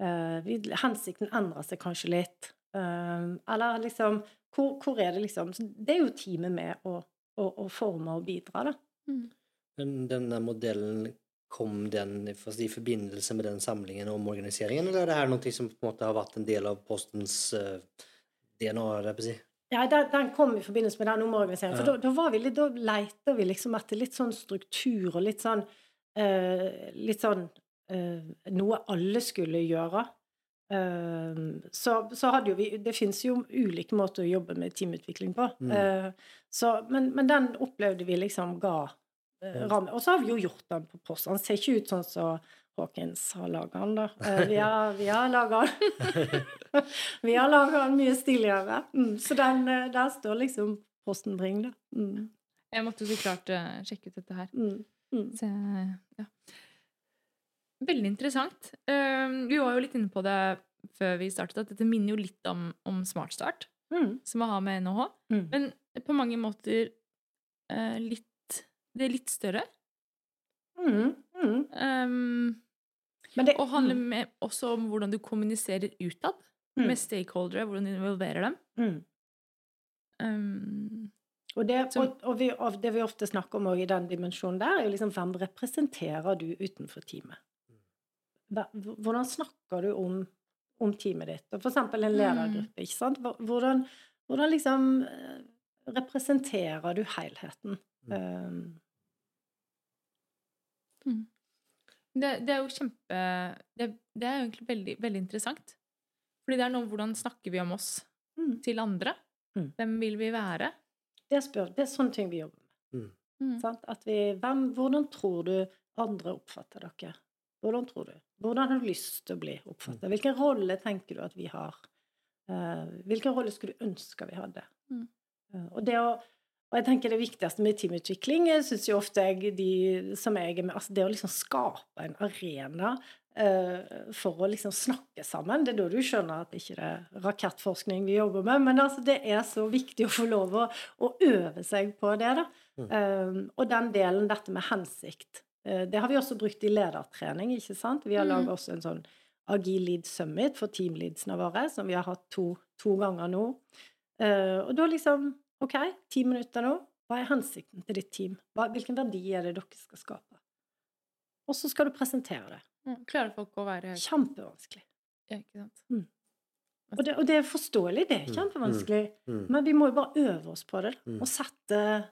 [SPEAKER 2] Uh, vi, hensikten endrer seg kanskje litt. Um, eller liksom hvor, hvor er det liksom Det er jo teamet med å, å, å forme og bidra, da.
[SPEAKER 1] Mm.
[SPEAKER 3] Men denne modellen, kom den i i forbindelse med den samlingen om organiseringen, eller er det her noe som på en måte har vært en del av Postens eh, DNA? på si?
[SPEAKER 2] Ja, den, den kom i forbindelse med den omorganiseringen. For
[SPEAKER 3] Ja.
[SPEAKER 2] da, da, var vi litt, da leita vi liksom etter litt sånn struktur og litt sånn eh, Litt sånn eh, Noe alle skulle gjøre. Eh, så, så hadde jo vi Det fins jo ulike måter å jobbe med teamutvikling på.
[SPEAKER 3] Mm.
[SPEAKER 2] Eh, så, men, men den opplevde vi liksom ga eh, ramme. Og så har vi jo gjort den på post. Den ser ikke ut sånn som Hawkins har laga den, da. Eh, vi har, vi har laga den. Vi har laga den mye stiligere. Mm, så den, der står liksom Posten Bring, da. Mm,
[SPEAKER 1] Jeg måtte så klart sjekke ut dette her.
[SPEAKER 2] mm, mm.
[SPEAKER 1] Så, ja. Veldig interessant. Eh, vi var jo litt inne på det før vi startet, at dette minner jo litt om, om smartstart,
[SPEAKER 2] Mm,
[SPEAKER 1] som man har med NHH.
[SPEAKER 2] mm.
[SPEAKER 1] Men på mange måter eh, litt Det er litt større.
[SPEAKER 2] Mm, mm.
[SPEAKER 1] Um,
[SPEAKER 2] Men det
[SPEAKER 1] og handler
[SPEAKER 2] mm,
[SPEAKER 1] med, også om hvordan du kommuniserer utad
[SPEAKER 2] Mm.
[SPEAKER 1] med stakeholdere, hvordan du involverer dem. Um,
[SPEAKER 2] Og, det, og, og, vi, og det vi ofte snakker om i den dimensjonen der, er jo liksom hvem representerer du utenfor teamet? Hvordan snakker du om, om teamet ditt? Og for eksempel en
[SPEAKER 1] Mm.
[SPEAKER 2] ledergruppe, ikke sant? Hvordan, hvordan liksom eh, representerer du helheten?
[SPEAKER 3] Mm.
[SPEAKER 2] Um,
[SPEAKER 1] Det, det er jo kjempe det, det er jo egentlig veldig, veldig interessant. Fordi det er noe hvordan snakker vi om oss
[SPEAKER 2] Mm.
[SPEAKER 1] til andre?
[SPEAKER 2] Mm.
[SPEAKER 1] Hvem vil vi være?
[SPEAKER 2] Det, spør, det er sånne ting vi jobber med.
[SPEAKER 3] Mm.
[SPEAKER 1] Mm.
[SPEAKER 2] At vi, hvem, hvordan tror du andre oppfatter dere? Hvordan tror du? Hvordan har du lyst til å bli oppfattet? Hvilken rolle tenker du at vi har? Eh, hvilken rolle skulle du ønske vi hadde?
[SPEAKER 1] Mm.
[SPEAKER 2] Eh, og det å og jeg tenker det viktigste med teamutvikling jeg synes jo ofte jeg, de som jeg er med, altså det å liksom skape en arena uh, for å liksom snakke sammen. Det er da du skjønner at ikke det er rakettforskning vi jobber med. Men altså det er så viktig å få lov å, å øve seg på det. da. Eh, og den delen, dette med hensikt, det har vi også brukt i ledertrening. ikke sant? Vi har
[SPEAKER 1] Mm.
[SPEAKER 2] laget også en sånn Agil Lead Summit for teamleadsene våre, som vi har hatt to, to ganger nå. Eh, og da liksom OK, ti minutter nå. Hva er hensikten til ditt team? Hva, hvilken verdi er det dere skal skape? Og så skal du presentere det.
[SPEAKER 1] Mm. Klarer folk å være
[SPEAKER 2] Kjempevanskelig.
[SPEAKER 1] ja, ikke sant?
[SPEAKER 2] Og det, og det er forståelig, det er
[SPEAKER 3] Mm,
[SPEAKER 2] kjempevanskelig.
[SPEAKER 3] Mm.
[SPEAKER 2] Men vi må jo bare øve oss på det,
[SPEAKER 3] Mm.
[SPEAKER 2] og sette,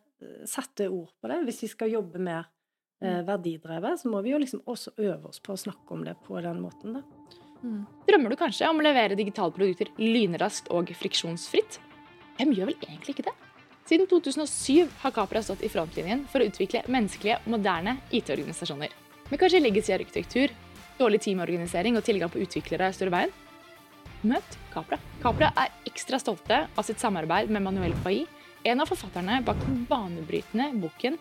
[SPEAKER 2] sette ord på det. Hvis vi skal jobbe mer eh, verdidrevet, så må vi jo liksom også øve oss på å snakke om det på den måten. da.
[SPEAKER 1] Mm. Drømmer du kanskje om å levere digitale produkter lynraskt og friksjonsfritt? Hvem gjør vel egentlig ikke det? Siden 2007 har Capra stått i frontlinjen for å utvikle menneskelige, moderne IT-organisasjoner. Med kanskje legacy arkitektur, dårlig teamorganisering og tilgang på utviklere står i veien? Møt Capra. Capra er ekstra stolte av sitt samarbeid med Manuel Fai, en av forfatterne bak den banebrytende boken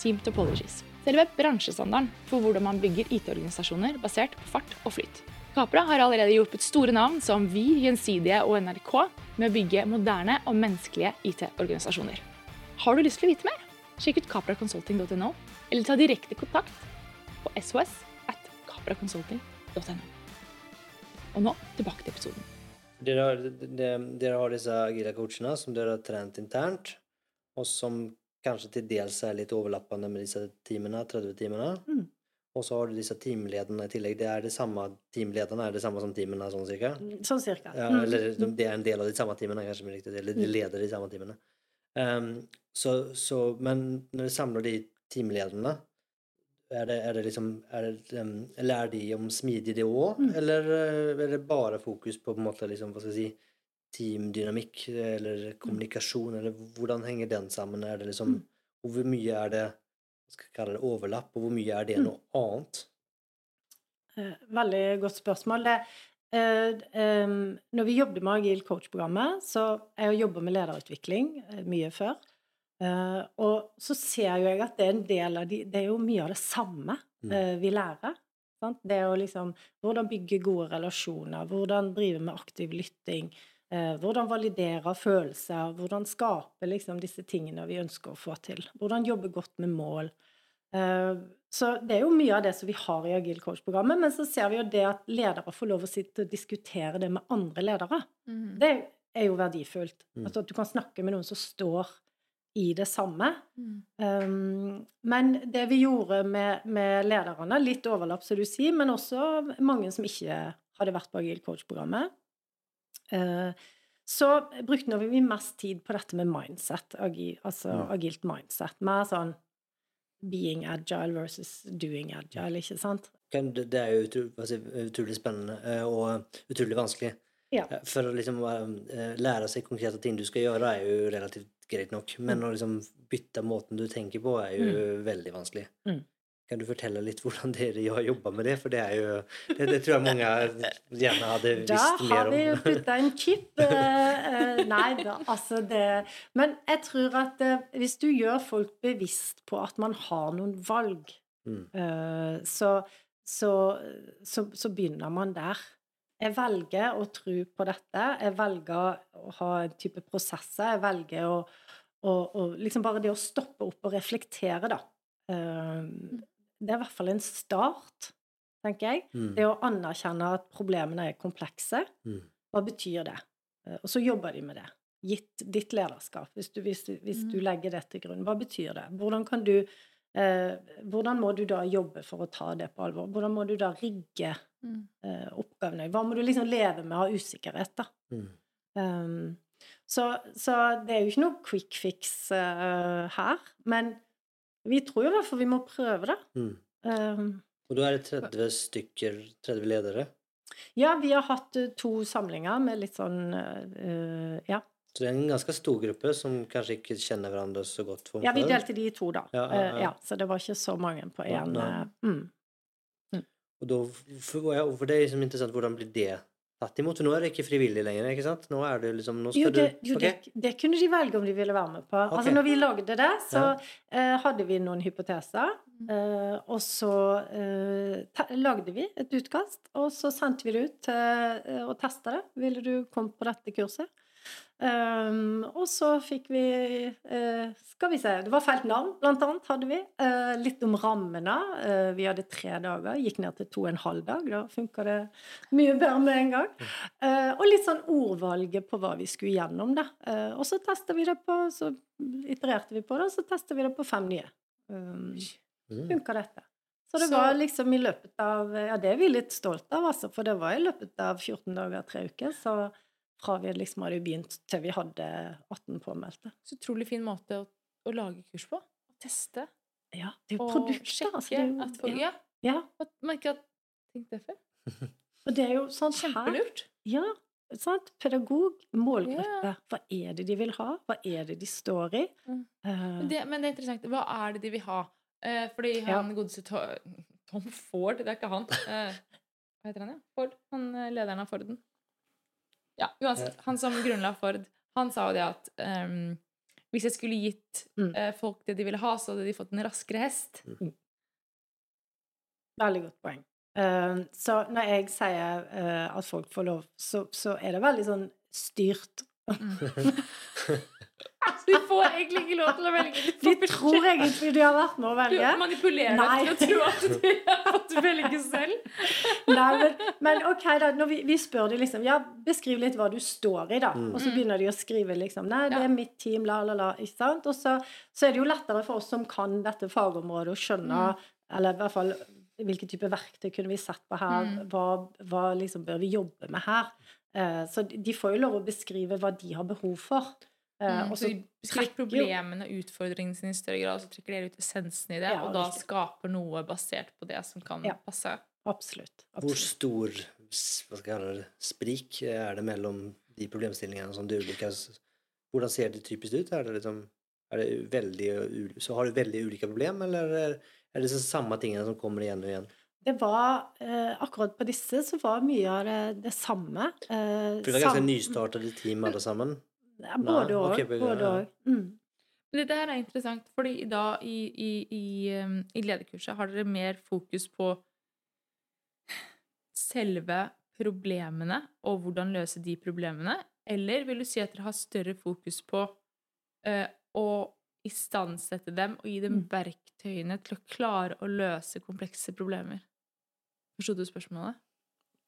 [SPEAKER 1] Team Topologies. Selve bransjestandarden for hvordan man bygger IT-organisasjoner basert på fart og flyt. Capra har allerede hjulpet store navn som Vy, Gjensidige og NRK med å bygge moderne og menneskelige IT-organisasjoner. Har du lyst til å vite mer? Sjekk ut capraconsulting.no, eller ta direkte kontakt på sos at capraconsulting.no. Og nå tilbake til episoden.
[SPEAKER 3] Dere har, de- dere har disse agile coachene som dere har trent internt, og som kanskje til dels er litt overlappende med disse teamene, 30-timene.
[SPEAKER 2] Mm.
[SPEAKER 3] Og så har du disse teamlederne i tillegg. Det er det samme teamlederne er det samme som teamene, sånn cirka?
[SPEAKER 2] Sånn cirka.
[SPEAKER 3] Ja,
[SPEAKER 2] Mm.
[SPEAKER 3] eller de, det er en del av de samme teamene, kanskje, med riktig, eller de leder de samme teamene. Um, så, så, men når du samler de teamlederne, er det, er det liksom er det, um, Lærer de om smidig det òg,
[SPEAKER 2] Mm.
[SPEAKER 3] eller eh, er det bare fokus på på en måte liksom, hva skal jeg si, teamdynamikk eller kommunikasjon, eller hvordan henger den sammen? Er det liksom,
[SPEAKER 2] Mm.
[SPEAKER 3] hvor mye er det skal jeg kalle det, overlapp, og hvor mye er det
[SPEAKER 2] Mm.
[SPEAKER 3] noe annet?
[SPEAKER 2] Eh, Veldig godt spørsmål. Det, eh, når vi jobbet med Agil coach-programmet, så jeg jobba med lederutvikling eh, mye før. Og så ser jo jeg at det er en del av de, Det er jo mye av det samme
[SPEAKER 3] Mm.
[SPEAKER 2] vi lærer. Sant? Det er jo liksom Hvordan bygge gode relasjoner, hvordan drive med aktiv lytting. Eh, hvordan validere følelser, hvordan skape liksom disse tingene vi ønsker å få til. Hvordan jobbe godt med mål. Eh, Så det er jo mye av det som vi har i Agil coach-programmet, men så ser vi jo det at ledere får lov å sitte og diskutere det med andre ledere. Det er jo verdifullt.
[SPEAKER 3] Mm.
[SPEAKER 2] Altså at du kan snakke med noen som står i det samme.
[SPEAKER 1] Mm.
[SPEAKER 2] Um, men det vi gjorde med, med lederne, litt overlapp som du sier, men også mange som ikke hadde vært på Agil coach-programmet, så brukte vi mest tid på dette med mindset, altså
[SPEAKER 3] ja.
[SPEAKER 2] agilt mindset. Mer sånn being agile versus doing agile, ikke sant?
[SPEAKER 3] Det er jo utro, hva skal jeg si, utrolig spennende eh, og utrolig vanskelig.
[SPEAKER 2] Ja.
[SPEAKER 3] Eh, For å liksom eh, lære seg konkrete ting du skal gjøre, er jo relativt greit nok. Men å liksom bytte måten du tenker på, er jo veldig vanskelig.
[SPEAKER 2] Mm.
[SPEAKER 3] Kan du fortelle litt hvordan dere har jobba med det? For det er jo Det, det tror jeg mange gjerne hadde
[SPEAKER 2] Da
[SPEAKER 3] visst mer
[SPEAKER 2] har vi jo putta en chip. eh, eh, nei da, altså det Men jeg tror at eh, hvis du gjør folk bevisst på at man har noen valg,
[SPEAKER 3] Mm.
[SPEAKER 2] eh, så, så, så, så begynner man der. Jeg velger å tro på dette. Jeg velger å ha en type prosesser. Jeg velger å, å, å liksom Bare det å stoppe opp og reflektere, da. eh, det er i hvert fall en start, tenker jeg.
[SPEAKER 3] Mm.
[SPEAKER 2] Det å anerkjenne at problemene er komplekse.
[SPEAKER 3] Mm.
[SPEAKER 2] Hva betyr det? Eh, Og så jobber de med det. Gitt ditt lederskap, hvis du, hvis, hvis du
[SPEAKER 1] Mm.
[SPEAKER 2] legger det til grunn. Hva betyr det? Hvordan kan du eh, Hvordan må du da jobbe for å ta det på alvor? Hvordan må du da rigge
[SPEAKER 1] Mm.
[SPEAKER 2] eh, oppgavene? Hva må du liksom leve med av usikkerhet, da?
[SPEAKER 3] Mm.
[SPEAKER 2] Um, så, så det er jo ikke noe quick fix uh, her. Men vi tror jo hvert fall vi må prøve det.
[SPEAKER 3] Mm.
[SPEAKER 2] Um,
[SPEAKER 3] Og da er det 30 stykker, 30 ledere.
[SPEAKER 2] ja, vi har hatt eh, to samlinger med litt sånn uh, Ja.
[SPEAKER 3] Så det er en ganske stor gruppe som kanskje ikke kjenner hverandre så godt For
[SPEAKER 2] ja, vi delte de i to, da.
[SPEAKER 3] Ja, ja, ja.
[SPEAKER 2] Ja, så det var ikke så mange på én.
[SPEAKER 3] Mm.
[SPEAKER 2] mm.
[SPEAKER 3] Og da, for, for det er liksom interessant, hvordan blir det tatt imot? Nå er det ikke frivillig lenger, ikke sant? Nå er det liksom, nå skal
[SPEAKER 2] Jo, det,
[SPEAKER 3] du...
[SPEAKER 2] jo
[SPEAKER 3] Ok.
[SPEAKER 2] det, det kunne de velge om de ville være med på. Altså, når vi lagde det, så
[SPEAKER 3] Ja.
[SPEAKER 2] uh, hadde vi noen hypoteser. Eh, og så uh, lagde vi et utkast, og så sendte vi det ut og testa det. Ville du komme på dette kurset? Um, og så fikk vi uh, Skal vi se Det var feilt navn, blant annet, hadde vi. Uh, litt om rammene. Uh, vi hadde tre dager. Gikk ned til to og en halv dag. Da funka det mye bedre med en gang. Eh, og litt sånn ordvalget på hva vi skulle gjennom, da. Og så testa vi det på Så itererte vi på det, og så testa vi det på fem nye. Um,
[SPEAKER 3] Mm.
[SPEAKER 2] funka dette. Så det var liksom i løpet av Ja, det er vi litt stolt av, altså, for det var i løpet av 14 dager, tre uker. Så fra vi liksom hadde begynt til vi hadde 18 påmeldte.
[SPEAKER 1] Så utrolig fin måte å, å lage kurs på. Å teste.
[SPEAKER 2] Ja, det er jo produkter.
[SPEAKER 1] sjekke
[SPEAKER 2] Altså, det er jo,
[SPEAKER 1] at folk
[SPEAKER 2] ja.
[SPEAKER 1] Ja,
[SPEAKER 2] ja.
[SPEAKER 1] at man ikke det før.
[SPEAKER 2] Og det er jo sånn
[SPEAKER 1] Kjempelurt.
[SPEAKER 2] Ja, sant? Pedagog, målgruppe. Hva er det de vil ha? Hva er det de står i?
[SPEAKER 1] Mm.
[SPEAKER 2] Uh,
[SPEAKER 1] Men det, men det er interessant. Hva er det de vil ha? Uh, fordi
[SPEAKER 2] Ja.
[SPEAKER 1] han godeste Tom Ford, det er ikke han. Uh, hva heter han, ja? Ford? Han lederen av Forden. Ja, uansett. Han som grunnla Ford, han sa jo det at um, hvis jeg skulle gitt
[SPEAKER 2] Mm.
[SPEAKER 1] uh, folk det de ville ha, så hadde de fått en raskere hest.
[SPEAKER 2] Veldig godt poeng. Uh, så når jeg sier uh, at folk får lov, så, så er det veldig sånn styrt.
[SPEAKER 1] Du får egentlig ikke lov til å velge. Du,
[SPEAKER 2] De tror egentlig de har vært med å
[SPEAKER 1] du
[SPEAKER 2] velge.
[SPEAKER 1] manipulerer
[SPEAKER 2] Nei.
[SPEAKER 1] til å tro at du har fått velge selv.
[SPEAKER 2] Nei, men, men ok, da. Når vi, vi spør de liksom Ja, beskriv litt hva du står i, da.
[SPEAKER 3] Mm.
[SPEAKER 2] Og så begynner de å skrive liksom Nei, det er mitt team, la, la, la. Ikke sant? Og så, så er det jo lettere for oss som kan dette fagområdet, å skjønne Eller i hvert fall hvilke type verktøy kunne vi sett på her?
[SPEAKER 1] Mm.
[SPEAKER 2] Hva, hva liksom bør vi jobbe med her? Eh, så de får jo lov å beskrive hva de har behov for. Eh,
[SPEAKER 1] Mm,
[SPEAKER 2] og
[SPEAKER 1] så
[SPEAKER 2] så
[SPEAKER 1] de beskriver problemene og utfordringene sine i større grad, så trekker dere ut essensen i det,
[SPEAKER 2] Ja,
[SPEAKER 1] og da
[SPEAKER 2] riktig.
[SPEAKER 1] skaper noe basert på det som kan
[SPEAKER 2] Ja.
[SPEAKER 1] passe.
[SPEAKER 2] Absolutt.
[SPEAKER 3] Hvor stor hva skal jeg kalle det, sprik er det mellom de problemstillingene som du lykkes Hvordan ser det typisk ut? Er det liksom er det veldig, så Har du veldig ulike problem, eller er, det så samme tingene som kommer igjen og igjen?
[SPEAKER 2] Det var eh, Akkurat på disse så var mye av det det samme. Eh,
[SPEAKER 3] For det er ganske nystartede team alle sammen.
[SPEAKER 2] Ja, både òg. Okay,
[SPEAKER 3] ja.
[SPEAKER 2] Mm.
[SPEAKER 1] Dette her er interessant, fordi da i, i, i, um, i lederkurset har dere mer fokus på selve problemene og hvordan løse de problemene, eller vil du si at dere har større fokus på eh, å istandsette dem og gi dem
[SPEAKER 2] Mm.
[SPEAKER 1] verktøyene til å klare å løse komplekse problemer? Forsto du spørsmålet?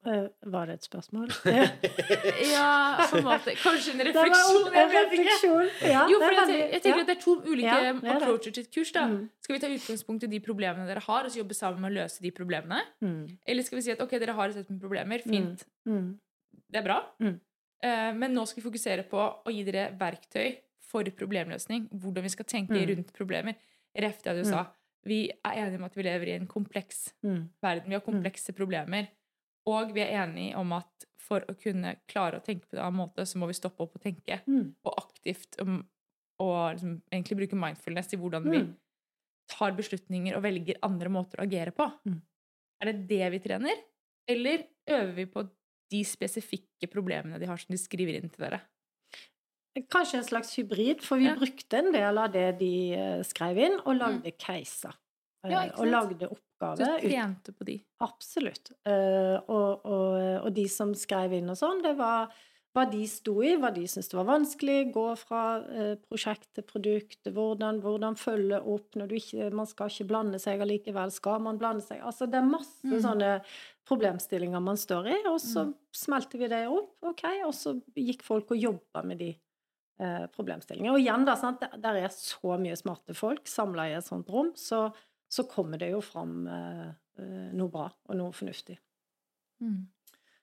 [SPEAKER 2] Eh, var det et spørsmål?
[SPEAKER 1] Ja, på en måte. Kanskje en
[SPEAKER 2] Det var
[SPEAKER 1] refleksjon.
[SPEAKER 2] en refleksjon. Ja,
[SPEAKER 1] Jo, for jeg, jeg tenker
[SPEAKER 2] ja.
[SPEAKER 1] at det er to ulike
[SPEAKER 2] Ja, er
[SPEAKER 1] approacher til et kurs. da.
[SPEAKER 2] Mm.
[SPEAKER 1] Skal vi ta utgangspunkt i de problemene dere har, og så jobbe sammen med å løse de problemene?
[SPEAKER 2] Mm.
[SPEAKER 1] Eller skal vi si at ok, dere har et sett med problemer, fint,
[SPEAKER 2] Mm.
[SPEAKER 1] det er bra,
[SPEAKER 2] Mm.
[SPEAKER 1] Eh, men nå skal vi fokusere på å gi dere verktøy for problemløsning. Hvordan vi skal tenke
[SPEAKER 2] Mm.
[SPEAKER 1] rundt problemer. Ref det du
[SPEAKER 2] Mm.
[SPEAKER 1] sa. Vi er enige om at vi lever i en kompleks
[SPEAKER 2] Mm.
[SPEAKER 1] verden. Vi har komplekse problemer. Og vi er enige om at for å kunne klare å tenke på en annen måte, så må vi stoppe opp og tenke.
[SPEAKER 2] Mm.
[SPEAKER 1] Og aktivt og, og liksom, egentlig bruke mindfulness i hvordan vi
[SPEAKER 2] Mm.
[SPEAKER 1] tar beslutninger og velger andre måter å agere på.
[SPEAKER 2] Mm.
[SPEAKER 1] Er det det vi trener? Eller øver vi på de spesifikke problemene de har, som de skriver inn til dere?
[SPEAKER 2] Kanskje en slags hybrid, for vi
[SPEAKER 1] Ja.
[SPEAKER 2] brukte en del av det de eh, skrev inn, og lagde caser.
[SPEAKER 1] Mm. Ja,
[SPEAKER 2] Eh, og lagde
[SPEAKER 1] Du
[SPEAKER 2] oppgaver. ut-
[SPEAKER 1] trente på de.
[SPEAKER 2] Absolutt. Eh, og, og, og de som skrev inn og sånn, det var hva de sto i, hva de syntes det var vanskelig, gå fra prosjekt til produkt, hvordan, hvordan følge opp når du ikke Man skal ikke blande seg allikevel, skal man blande seg? Altså det er masse
[SPEAKER 1] Mm.
[SPEAKER 2] sånne problemstillinger man står i, og så
[SPEAKER 1] Mm.
[SPEAKER 2] smelte vi det opp, ok, og så gikk folk og jobba med de eh, problemstillingene. Og igjen, da, sant, der er så mye smarte folk samla i et sånt rom, så, så kommer det jo fram eh, eh, noe bra og noe fornuftig.
[SPEAKER 1] Mm.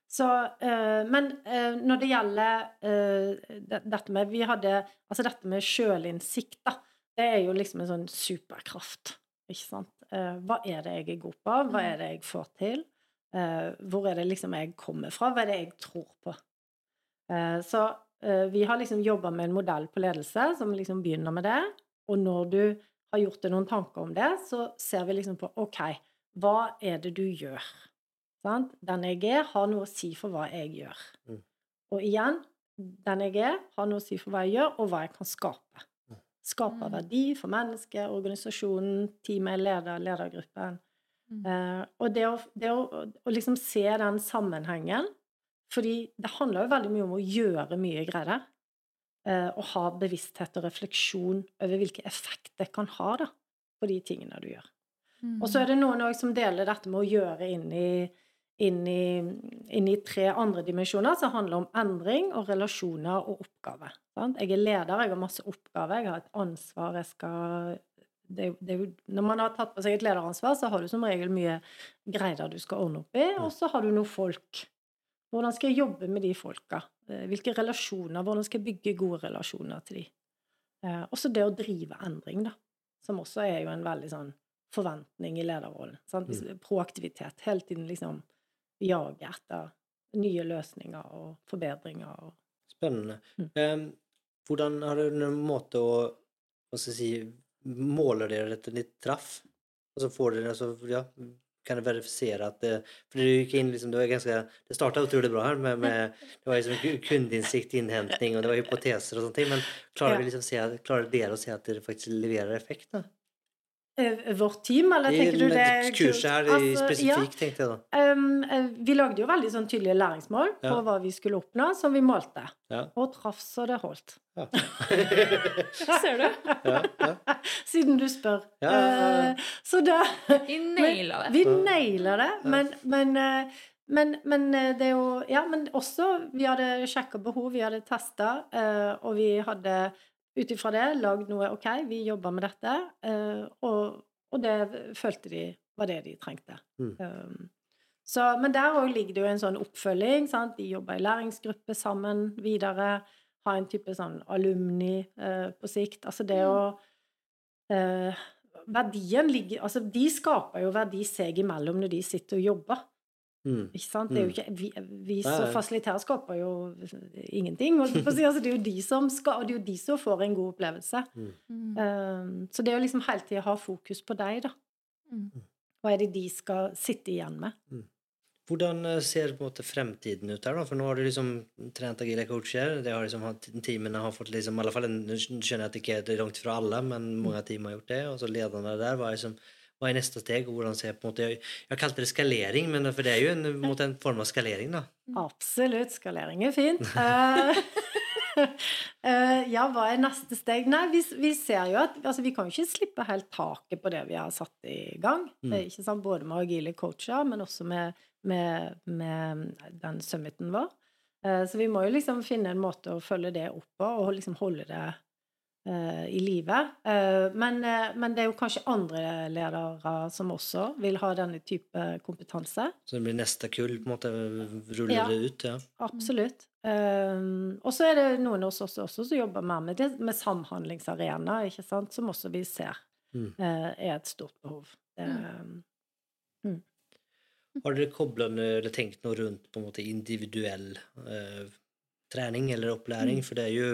[SPEAKER 2] Så, eh, men eh, når det gjelder eh, dette med Vi hadde Altså dette med sjølinnsikt, da. Det er jo liksom en sånn superkraft, ikke sant? Eh, hva er det jeg er god på? Hva er det jeg får til? Eh, hvor er det liksom jeg kommer fra? Hva er det jeg tror på? Eh, så vi har liksom jobba med en modell på ledelse som liksom begynner med det. Og når du har gjort deg noen tanker om det, så ser vi liksom på OK, hva er det du gjør? Sant? Den jeg er, har noe å si for hva jeg gjør.
[SPEAKER 3] Mm.
[SPEAKER 2] Og igjen, den jeg er, har noe å si for hva jeg gjør, og hva jeg kan skape.
[SPEAKER 3] Mm.
[SPEAKER 2] Skape
[SPEAKER 1] Mm.
[SPEAKER 2] verdi for mennesket, organisasjonen, teamet, leder, ledergruppen.
[SPEAKER 1] Mm.
[SPEAKER 2] Eh, og det, å, det å, å liksom se den sammenhengen Fordi det handler jo veldig mye om å gjøre mye greier. Eh, og ha bevissthet og refleksjon over hvilken effekt det kan ha da, på de tingene du gjør.
[SPEAKER 1] Mm.
[SPEAKER 2] Og så er det noen som deler dette med å gjøre inn i, inn i, inn i tre andre dimensjoner som handler om endring og relasjoner og oppgaver. Jeg er leder, jeg har masse oppgaver, jeg har et ansvar, jeg skal det, det Når man har tatt på seg et lederansvar, så har du som regel mye greier du skal ordne opp i, og så har du noen folk. Hvordan skal jeg jobbe med de folka? Eh, Hvilke relasjoner? Hvordan skal jeg bygge gode relasjoner til de? Eh, Også det å drive endring, da. Som også er jo en veldig sånn forventning i lederrollen. Hvis- Proaktivitet. Hele tiden liksom jage etter nye løsninger og forbedringer. Og
[SPEAKER 3] Spennende.
[SPEAKER 2] Mm.
[SPEAKER 3] Eh, hvordan har du noen måte å hva skal jeg si, Måler dere dette litt traff? Og så får dere altså, ja, kan du verifisere at det For du gikk inn liksom, det var ganske Det starta utrolig bra her med, med Det var liksom ku- kundeinnsikt, innhenting, og det var hypoteser og sånne ting, men klarer,
[SPEAKER 2] Ja.
[SPEAKER 3] vi liksom se, klarer dere å se at dere faktisk leverer effekt? da?
[SPEAKER 2] Eh, Vårt team, eller
[SPEAKER 3] I
[SPEAKER 2] tenker du det er
[SPEAKER 3] kurset her i
[SPEAKER 2] Altså, ja.
[SPEAKER 3] tenkte jeg da.
[SPEAKER 2] Um, vi lagde jo veldig sånn tydelige læringsmål på hva vi skulle oppnå, som vi målte.
[SPEAKER 3] Ja.
[SPEAKER 2] Og traff så det holdt.
[SPEAKER 3] Ja.
[SPEAKER 1] Ser du?
[SPEAKER 3] ja, ja.
[SPEAKER 2] Siden du spør.
[SPEAKER 3] Ja, ja, ja.
[SPEAKER 2] Eh, Så da
[SPEAKER 1] Vi naila det.
[SPEAKER 2] Vi
[SPEAKER 3] nailer
[SPEAKER 2] naila det,
[SPEAKER 3] Ja.
[SPEAKER 2] men, men, uh, men, men det er jo Ja, men også Vi hadde sjekka behov, vi hadde testa, og vi hadde ut ifra det lagd noe OK, vi jobber med dette, eh, og, og det følte de var det de trengte.
[SPEAKER 3] Mm.
[SPEAKER 2] Um, så, men der òg ligger det jo en sånn oppfølging. Sant? De jobber i læringsgruppe sammen videre. Ha en type sånn alumni eh, på sikt. Altså det å eh, Verdien ligger Altså, de skaper jo verdi seg imellom når de sitter og jobber.
[SPEAKER 3] Mm.
[SPEAKER 2] Ikke sant? Det er jo
[SPEAKER 3] Mm.
[SPEAKER 2] ikke, vi, vi som fasiliterer skaper jo ingenting. holdt jeg på å si. Altså, det er jo de som skal, og det er jo de som får en god opplevelse.
[SPEAKER 1] Mm.
[SPEAKER 2] Um, så det er jo liksom hele tida ha fokus på deg, da.
[SPEAKER 1] Mm.
[SPEAKER 2] Hva er det de skal sitte igjen med?
[SPEAKER 3] Hvordan eh, ser på en måte fremtiden ut her da? For nå har du liksom trent agile coacher, det har liksom, hatt- teamene har fått liksom, i alle fall, en- nå skjønner jeg at det ikke er langt fra alle, men mange team har gjort det, og så lederne der, hva er, liksom, hva er neste steg, og hvordan ser på en måte, jeg, kalte det skalering, men for det er jo en, mot en, form av skalering da.
[SPEAKER 2] Absolutt. Skalering er fint. Eh, eh, ja, hva er neste steg? Nei, vi, vi ser jo at altså, Vi kan jo ikke slippe helt taket på det vi har satt i gang.
[SPEAKER 3] Mm.
[SPEAKER 2] Eh, Ikke sant? Både med agile coacher, men også med, med, med den summiten vår. Så vi må jo liksom finne en måte å følge det opp på, og liksom holde det i live. Eh, men, eh, men det er jo kanskje andre ledere som også vil ha denne type kompetanse.
[SPEAKER 3] Så det blir neste kull, på en måte, ruller
[SPEAKER 2] Ja.
[SPEAKER 3] det ut, ja.
[SPEAKER 2] Absolutt. Um, og så er det noen av oss også som jobber mer med det med samhandlingsarena, ikke sant? som også vi ser
[SPEAKER 3] Mm.
[SPEAKER 2] eh, er et stort behov. Det,
[SPEAKER 3] Har dere koblet eller tenkt noe rundt på en måte individuell eh, trening eller opplæring?
[SPEAKER 2] Mm.
[SPEAKER 3] For det er jo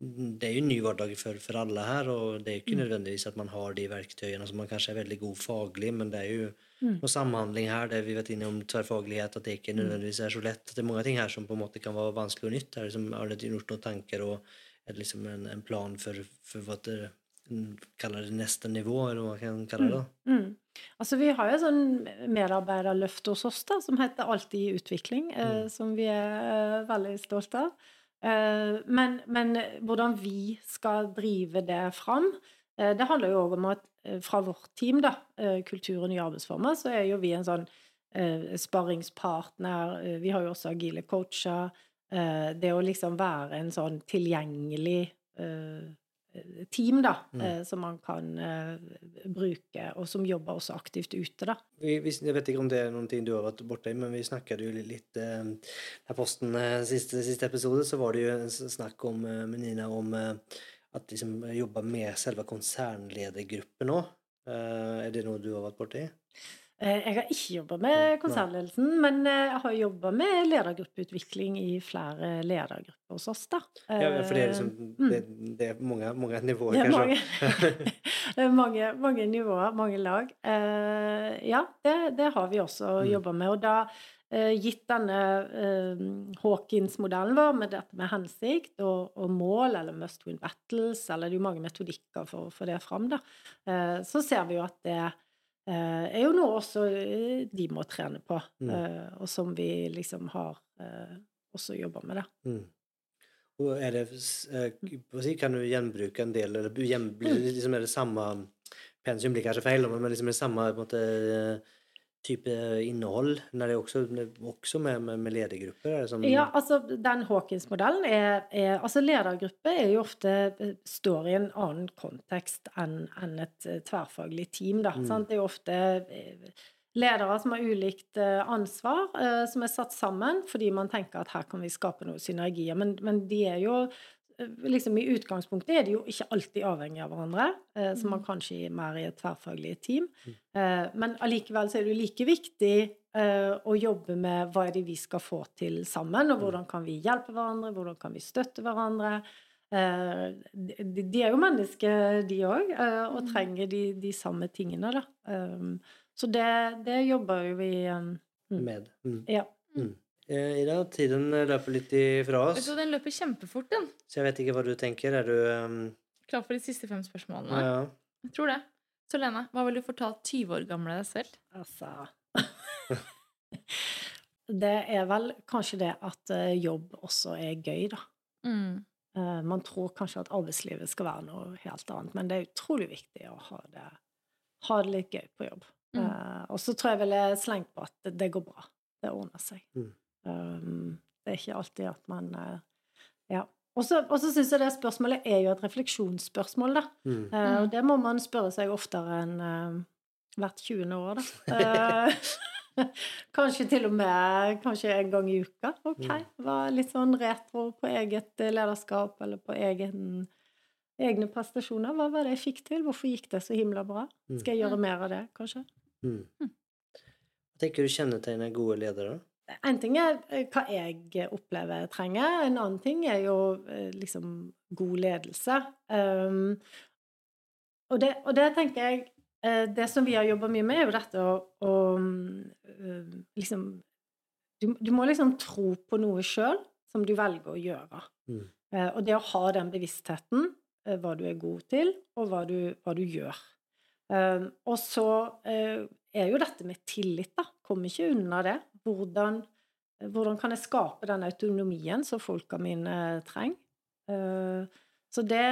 [SPEAKER 3] det er jo en ny hverdag for, for alle her, og det er jo ikke
[SPEAKER 2] Mm.
[SPEAKER 3] nødvendigvis at man har de verktøyene som man kanskje er veldig god faglig, men det er jo
[SPEAKER 2] Mm.
[SPEAKER 3] noe samhandling her, det vi vet inne om tverrfaglighet, at det ikke nødvendigvis er så lett. Det er mange ting her som på en måte kan være vanskelig og nytt. Er det liksom, har dere gjort noen tanker og er liksom en, en plan for, for hva dere kaller det neste nivå, eller hva man kan kalle det? Mm.
[SPEAKER 2] mm. Altså, vi har jo sånn medarbeiderløft hos oss da, som heter Alltid i utvikling, eh,
[SPEAKER 3] Mm.
[SPEAKER 2] som vi er eh, veldig stolte av. Eh, men, men hvordan vi skal drive det fram, eh, det handler jo òg om at eh, fra vårt team, da, eh, Kultur og nye arbeidsformer, så er jo vi en sånn eh, sparringspartner. eh, Vi har jo også agile coacher. eh, Det å liksom være en sånn tilgjengelig eh, team, da,
[SPEAKER 3] Mm.
[SPEAKER 2] eh, som man kan eh, bruke, og som jobber også aktivt ute, da.
[SPEAKER 3] Vi, vi, jeg vet ikke om det er noen ting du har vært borte i, men vi snakket jo litt eh, Her posten eh, siste, siste episode, så var det jo en snakk om med Nina om at liksom jobbe med selve konsernledergruppen. Eh, er det noe du har vært borti?
[SPEAKER 2] Eh, Jeg har ikke jobba med konsernledelsen, men eh, jeg har jobba med ledergruppeutvikling i flere ledergrupper hos oss, da.
[SPEAKER 3] Ja, for det er liksom
[SPEAKER 2] Mm.
[SPEAKER 3] det, det er mange, mange nivåer,
[SPEAKER 2] er
[SPEAKER 3] kanskje?
[SPEAKER 2] det er mange, mange nivåer, mange lag. Eh, ja, det, det har vi også
[SPEAKER 3] Mm.
[SPEAKER 2] jobba med. Og da, eh, gitt denne eh, Hawkins-modellen vår med dette med hensikt og, og mål, eller must win battles, eller det er jo mange metodikker for å få det fram, da, eh, så ser vi jo at det eh, er jo noe også eh, de må trene på,
[SPEAKER 3] Mm.
[SPEAKER 2] eh, og som vi liksom har eh, også jobba med, da.
[SPEAKER 3] Mm. Og er det, eh, si, kan du gjenbruke en del, eller gjen, liksom er det samme pensum blir kanskje feil, men liksom er det samme på en måte, eh, type innhold, når det er også, med, med, med ledergrupper? Er som,
[SPEAKER 2] Ja, altså den Hawkins-modellen er, er Altså ledergruppe er jo ofte eh, står i en annen kontekst enn en et eh, tverrfaglig team, da.
[SPEAKER 3] Mm.
[SPEAKER 2] Sant? Det er jo ofte eh, ledere som har ulikt eh, ansvar, eh, som er satt sammen fordi man tenker at her kan vi skape noen synergier. Men, men de er jo eh, liksom I utgangspunktet er de jo ikke alltid avhengig av hverandre, eh, så man kanskje er mer i et tverrfaglig team. Eh, men allikevel så er det jo like viktig eh, å jobbe med hva er det vi skal få til sammen, og hvordan kan vi hjelpe hverandre, hvordan kan vi støtte hverandre. Eh, de, de er jo mennesker, de òg, eh, og
[SPEAKER 1] Mm.
[SPEAKER 2] trenger de, de samme tingene, da. Så det, det jobber jo vi mm.
[SPEAKER 3] med? Mm.
[SPEAKER 2] Ja.
[SPEAKER 3] Mm. Eh, Ida, tiden løper litt ifra
[SPEAKER 1] Vet
[SPEAKER 3] Jeg
[SPEAKER 1] du, Den løper kjempefort, den.
[SPEAKER 3] så jeg vet ikke hva du tenker. Er du um,
[SPEAKER 1] Klar for de siste fem spørsmålene?
[SPEAKER 3] ja.
[SPEAKER 1] Jeg tror det. Så Lene, hva ville du fortalt 20 år gamle deg selv?
[SPEAKER 2] Altså Det er vel kanskje det at eh, jobb også er gøy, da.
[SPEAKER 1] Mm.
[SPEAKER 2] Eh, Man tror kanskje at arbeidslivet skal være noe helt annet, men det er utrolig viktig å ha det, ha det litt gøy på jobb.
[SPEAKER 1] Mm.
[SPEAKER 2] Eh, og så tror jeg vel jeg slengt på at det, det går bra. Det ordner seg.
[SPEAKER 3] Mm.
[SPEAKER 2] Um, det er ikke alltid at man eh, Ja. Og så syns jeg det spørsmålet er jo et refleksjonsspørsmål, da.
[SPEAKER 3] Mm.
[SPEAKER 2] Eh,
[SPEAKER 1] Mm.
[SPEAKER 2] og det må man spørre seg oftere enn eh, hvert 20. år, da. Eh, kanskje til og med kanskje en gang i uka. Ok,
[SPEAKER 3] Mm.
[SPEAKER 2] var litt sånn retro på eget lederskap eller på egen, egne prestasjoner. Hva var det jeg fikk til? Hvorfor gikk det så himla bra?
[SPEAKER 3] Mm.
[SPEAKER 2] Skal jeg gjøre mer av det, kanskje?
[SPEAKER 3] Mm. Hva tenker du kjennetegner gode ledere?
[SPEAKER 2] En ting er eh, hva jeg opplever jeg trenger. En annen ting er jo eh, liksom god ledelse. Um, og, det, og det tenker jeg eh, Det som vi har jobba mye med, er jo dette å, å liksom du, du må liksom tro på noe sjøl som du velger å gjøre.
[SPEAKER 3] Mm.
[SPEAKER 2] Og det å ha den bevisstheten, hva du er god til, og hva du, hva du gjør. Um, og så er jo dette med tillit, da. Kommer ikke unna det. Hvordan, hvordan kan jeg skape den autonomien som folka mine trenger? Eh, så det,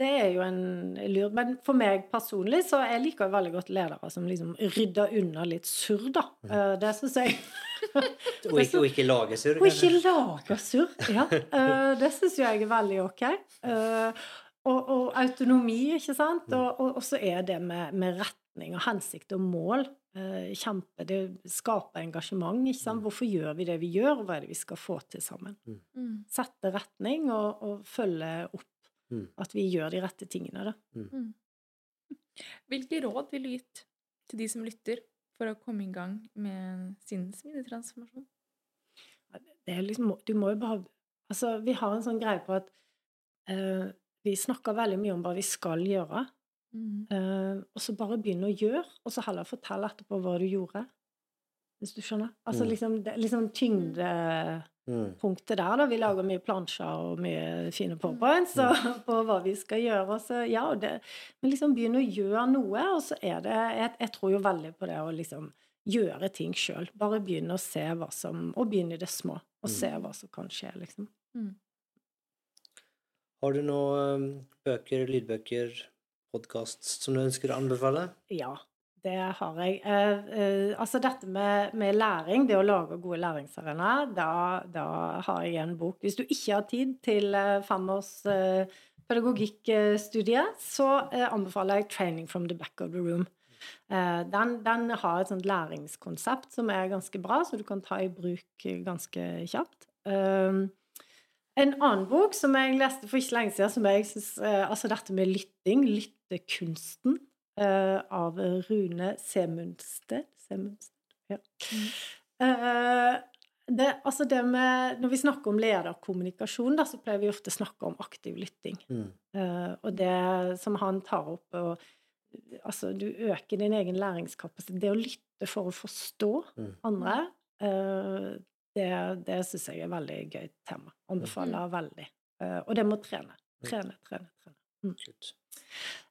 [SPEAKER 2] det er jo en lur Men for meg personlig så jeg liker veldig godt ledere som liksom rydder unna litt surr, da. Eh, det syns jeg
[SPEAKER 3] Og ikke, og ikke lager surr?
[SPEAKER 2] og ikke lager surr. Ja. eh, det syns jeg er veldig ok. Eh, og, og autonomi, ikke sant.
[SPEAKER 3] Mm.
[SPEAKER 2] Og, og, og så er det med, med retning og hensikt og mål eh, kjempe Det skaper engasjement, ikke sant.
[SPEAKER 3] Mm.
[SPEAKER 2] Hvorfor gjør vi det vi gjør, og hva er det vi skal få til sammen?
[SPEAKER 1] Mm.
[SPEAKER 2] Sette retning og, og følge opp
[SPEAKER 3] Mm.
[SPEAKER 2] at vi gjør de rette tingene, da.
[SPEAKER 1] Hvilke råd vil du gitt til de som lytter, for å komme i gang med sin smidige
[SPEAKER 2] det er liksom, du må jo bare Altså, vi har en sånn greie på at eh, vi snakker veldig mye om hva vi skal gjøre,
[SPEAKER 1] Mm.
[SPEAKER 2] Uh, og så bare begynne å gjøre, og så heller fortelle etterpå hva du gjorde. Hvis du skjønner? Altså
[SPEAKER 3] Mm.
[SPEAKER 2] liksom, det, liksom tyngdepunktet
[SPEAKER 3] Mm.
[SPEAKER 2] der, da. Vi lager mye plansjer og mye fine powerpoints mm. på hva vi skal gjøre. Og så, ja, og det, men liksom begynne å gjøre noe, og så er det Jeg, jeg tror jo veldig på det å liksom gjøre ting sjøl. Bare begynne å se hva som Og begynne i det små, og se
[SPEAKER 3] Mm.
[SPEAKER 2] hva som kan skje, liksom.
[SPEAKER 3] Har du noen bøker, lydbøker, podkast som du ønsker å anbefale?
[SPEAKER 2] Ja, det har jeg. Eh, eh, altså dette med, med læring, det å lage gode læringsarenaer, da, da har jeg en bok. Hvis du ikke har tid til eh, femårs eh, pedagogikkstudie, så eh, anbefaler jeg 'Training from the back of the room'. Eh, den, den har et sånt læringskonsept som er ganske bra, så du kan ta i bruk ganske kjapt. Um, en annen bok som jeg leste for ikke lenge siden, som jeg synes, eh, altså dette med lytting, lyttekunsten, eh, av Rune Semundsted. Semundsted ja. Eh, det, altså det med, når vi snakker om lederkommunikasjon, da, så pleier vi ofte å snakke om aktiv lytting.
[SPEAKER 3] Mm.
[SPEAKER 2] Eh, og det som han tar opp og, Altså, du øker din egen læringskapasitet. Det å lytte for å forstå
[SPEAKER 3] Mm.
[SPEAKER 2] andre, det, det syns jeg er veldig gøy tema. Anbefaler veldig. Eh, og det må trene. Trene, trene, trene.
[SPEAKER 3] Kult.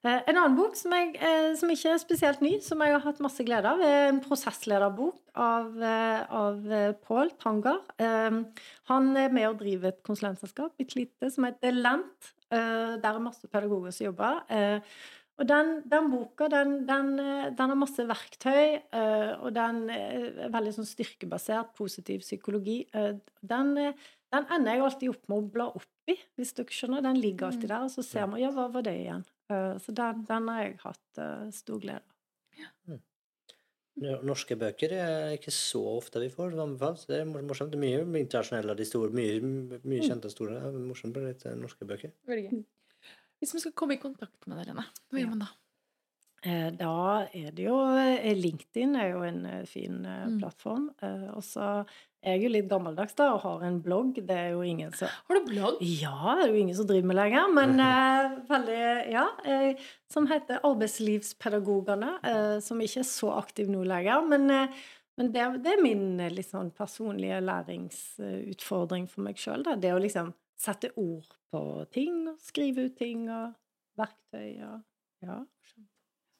[SPEAKER 2] Eh, En annen bok som, jeg, eh, som ikke er spesielt ny, som jeg har hatt masse glede av, er en prosesslederbok av, eh, av Pål Tanger. Han er med og driver et konsulentselskap, bitte lite, som heter Lent. Der er masse pedagoger som jobber. Og den, den boka, den, den, den har masse verktøy, og den er veldig sånn styrkebasert, positiv psykologi. Den, den ender jeg alltid opp med å bla opp i, hvis dere skjønner. Den ligger alltid der, og så ser man ja, hva var det igjen? Eh, Så den, den har jeg hatt eh, stor glede av.
[SPEAKER 3] Norske bøker er ikke så ofte vi får så Det er morsomt. Det er mye internasjonelle av de store, mye, mye kjente store. Det er morsomt med litt eh, norske bøker.
[SPEAKER 1] Veldig gøy. Hvis vi skal komme i kontakt med deg, Lene, hva gjør man da?
[SPEAKER 2] Eh, Da er det jo LinkedIn er jo en fin
[SPEAKER 1] Mm.
[SPEAKER 2] plattform. Eh, Og så er jo litt gammeldags da og har en blogg. Det er jo ingen som
[SPEAKER 1] Har du blogg?
[SPEAKER 2] Ja, det er jo ingen som driver med lenger, men eh, veldig Ja. Eh, som heter Arbeidslivspedagogene, eh, som ikke er så aktiv nå lenger. Men, eh, men det, det er min eh, litt sånn personlige læringsutfordring for meg sjøl. Det å liksom sette ord på ting, og skrive ut ting og verktøy og Ja.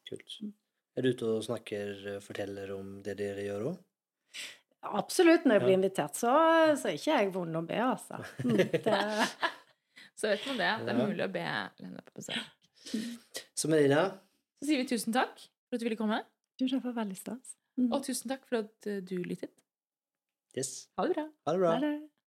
[SPEAKER 3] Kult. Er du ute og snakker, forteller om det dere gjør òg?
[SPEAKER 2] Absolutt. Når jeg blir invitert, så, så er ikke jeg vond å be, altså. Mm, Det,
[SPEAKER 1] Så vet man det. at Det er mulig å be Lene på besøk.
[SPEAKER 3] Så Merina,
[SPEAKER 1] Så sier vi tusen takk for at du ville komme,
[SPEAKER 2] Tusen takk for veldig stas. Mm.
[SPEAKER 1] og tusen takk for at eh, du lyttet.
[SPEAKER 3] yes.
[SPEAKER 1] Ha det bra.
[SPEAKER 3] ha det bra.
[SPEAKER 2] Ha det.